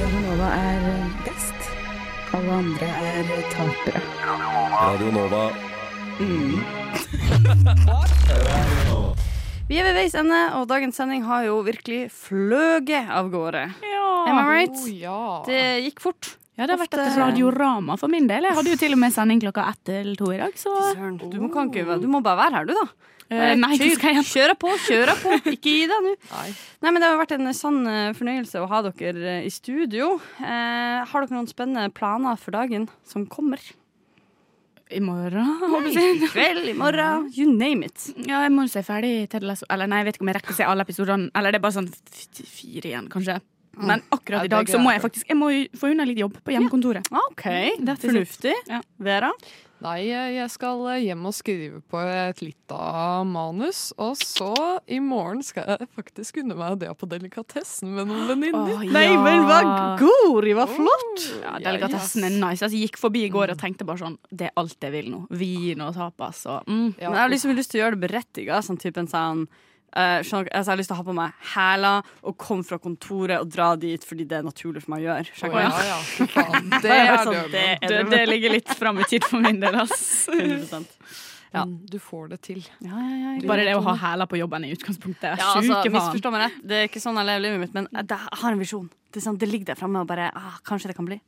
Radionova er best. Alle andre er tapere. Radio Nova. Vi er ved veis ende, og dagens sending har jo virkelig fløget av gårde. Am I right? Oh, ja. Det gikk fort. Ja, det har vært et radiorama for min del. Jeg hadde jo til og med sending klokka ett til to i dag, så du må, kan ikke, du må bare være her, du, da. Eh, nei, kjør, Kjøre på, kjør på. Ikke gi deg nå. Nei. Nei, men Det har vært en sann eh, fornøyelse å ha dere eh, i studio. Eh, har dere noen spennende planer for dagen som kommer? I morgen, håper I kveld, i morgen, you name it. Ja, jeg må jo se ferdig Ted Lasso. Eller nei, jeg vet ikke om jeg rekker å se alle episodene. Eller det er bare sånn fire igjen, kanskje. Men akkurat Ja, i dag så må jeg faktisk Jeg må jo få unna litt jobb på hjemmekontoret. OK, it. fornuftig. Ja. Vera? Nei, eh, jeg skal eh, hjem og skrive på et lite manus. Og så i morgen skal jeg faktisk unne meg det på delikatessen med noen venninner. Ja. Nei, men hva gori, hva flott! Ja, Delikatessen er nice. Altså, jeg gikk forbi i går og tenkte bare sånn Det er alt jeg vil nå. Vin og tapas og mm. Men jeg har liksom lyst til å gjøre det berettiga. Sånn typen sånn dere? altså, jeg har lyst til å ha på meg hæler og komme fra kontoret og dra dit fordi det er naturlig for meg å gjøre. Oh, ja, ja. Det Det sånn, det. det det, ligger litt fram i tid for min del, ass. 100%. Ja. Du får det til. Ja, ja, ja, Bare det å ha hæler på jobben i utgangspunktet. Ja, altså, misforstå meg rett. Det er ikke sånn jeg lever livet mitt, men jeg, har en visjon. Det, sånn, det ligger der framme og bare ah, Kanskje det kan bli.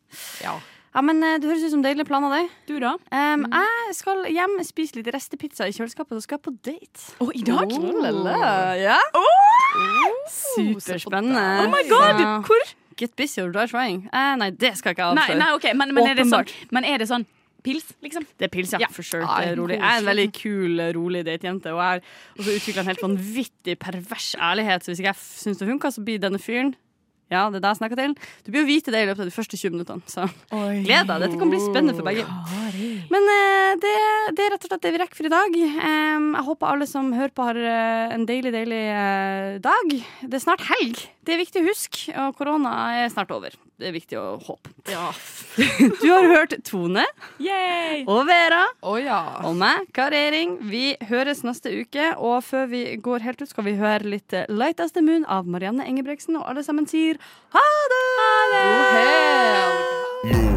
Ja. Ja, men eh, Det høres ut som deilige planer, det. Du, da? Um, jeg skal hjem, spise litt restepizza i kjøleskapet og skal jeg på date. Å, i dag? Oh, Lille. la. Ja? Superspennende. Oh my god! Ja. Hvor? Get busy or die trying. Uh, nei, det skal jeg ikke Nei, avsløre. nei, ok, men, men, er det sånn, men er det sånn pils, liksom? Det er pils, ja. Ja. For sure. Det er rolig. Jeg er en veldig kul, rolig datejente, og jeg har utvikla en helt vanvittig pervers ærlighet. Så hvis ikke jeg syns det funka, så blir denne fyren ja, det er deg jeg snakker til. Du blir jo vite det i løpet av de første 20 minuttene. Så gled deg. Dette kan bli spennende for begge. Men eh, det, det er rett og slett det vi rekker for i dag. Em, jeg håper alle som hører på, har eh, en deilig, deilig eh, dag. Det er snart helg. Det er viktig å huske. Og korona er snart over. Det er viktig å håpe. Du har hørt Tone og Vera og meg, Karering. Vi høres neste uke. Og før vi går helt ut, skal vi høre litt eh, Light as the Moon av Marianne Engebreksen. Og alle sammen sier ha det! God helg!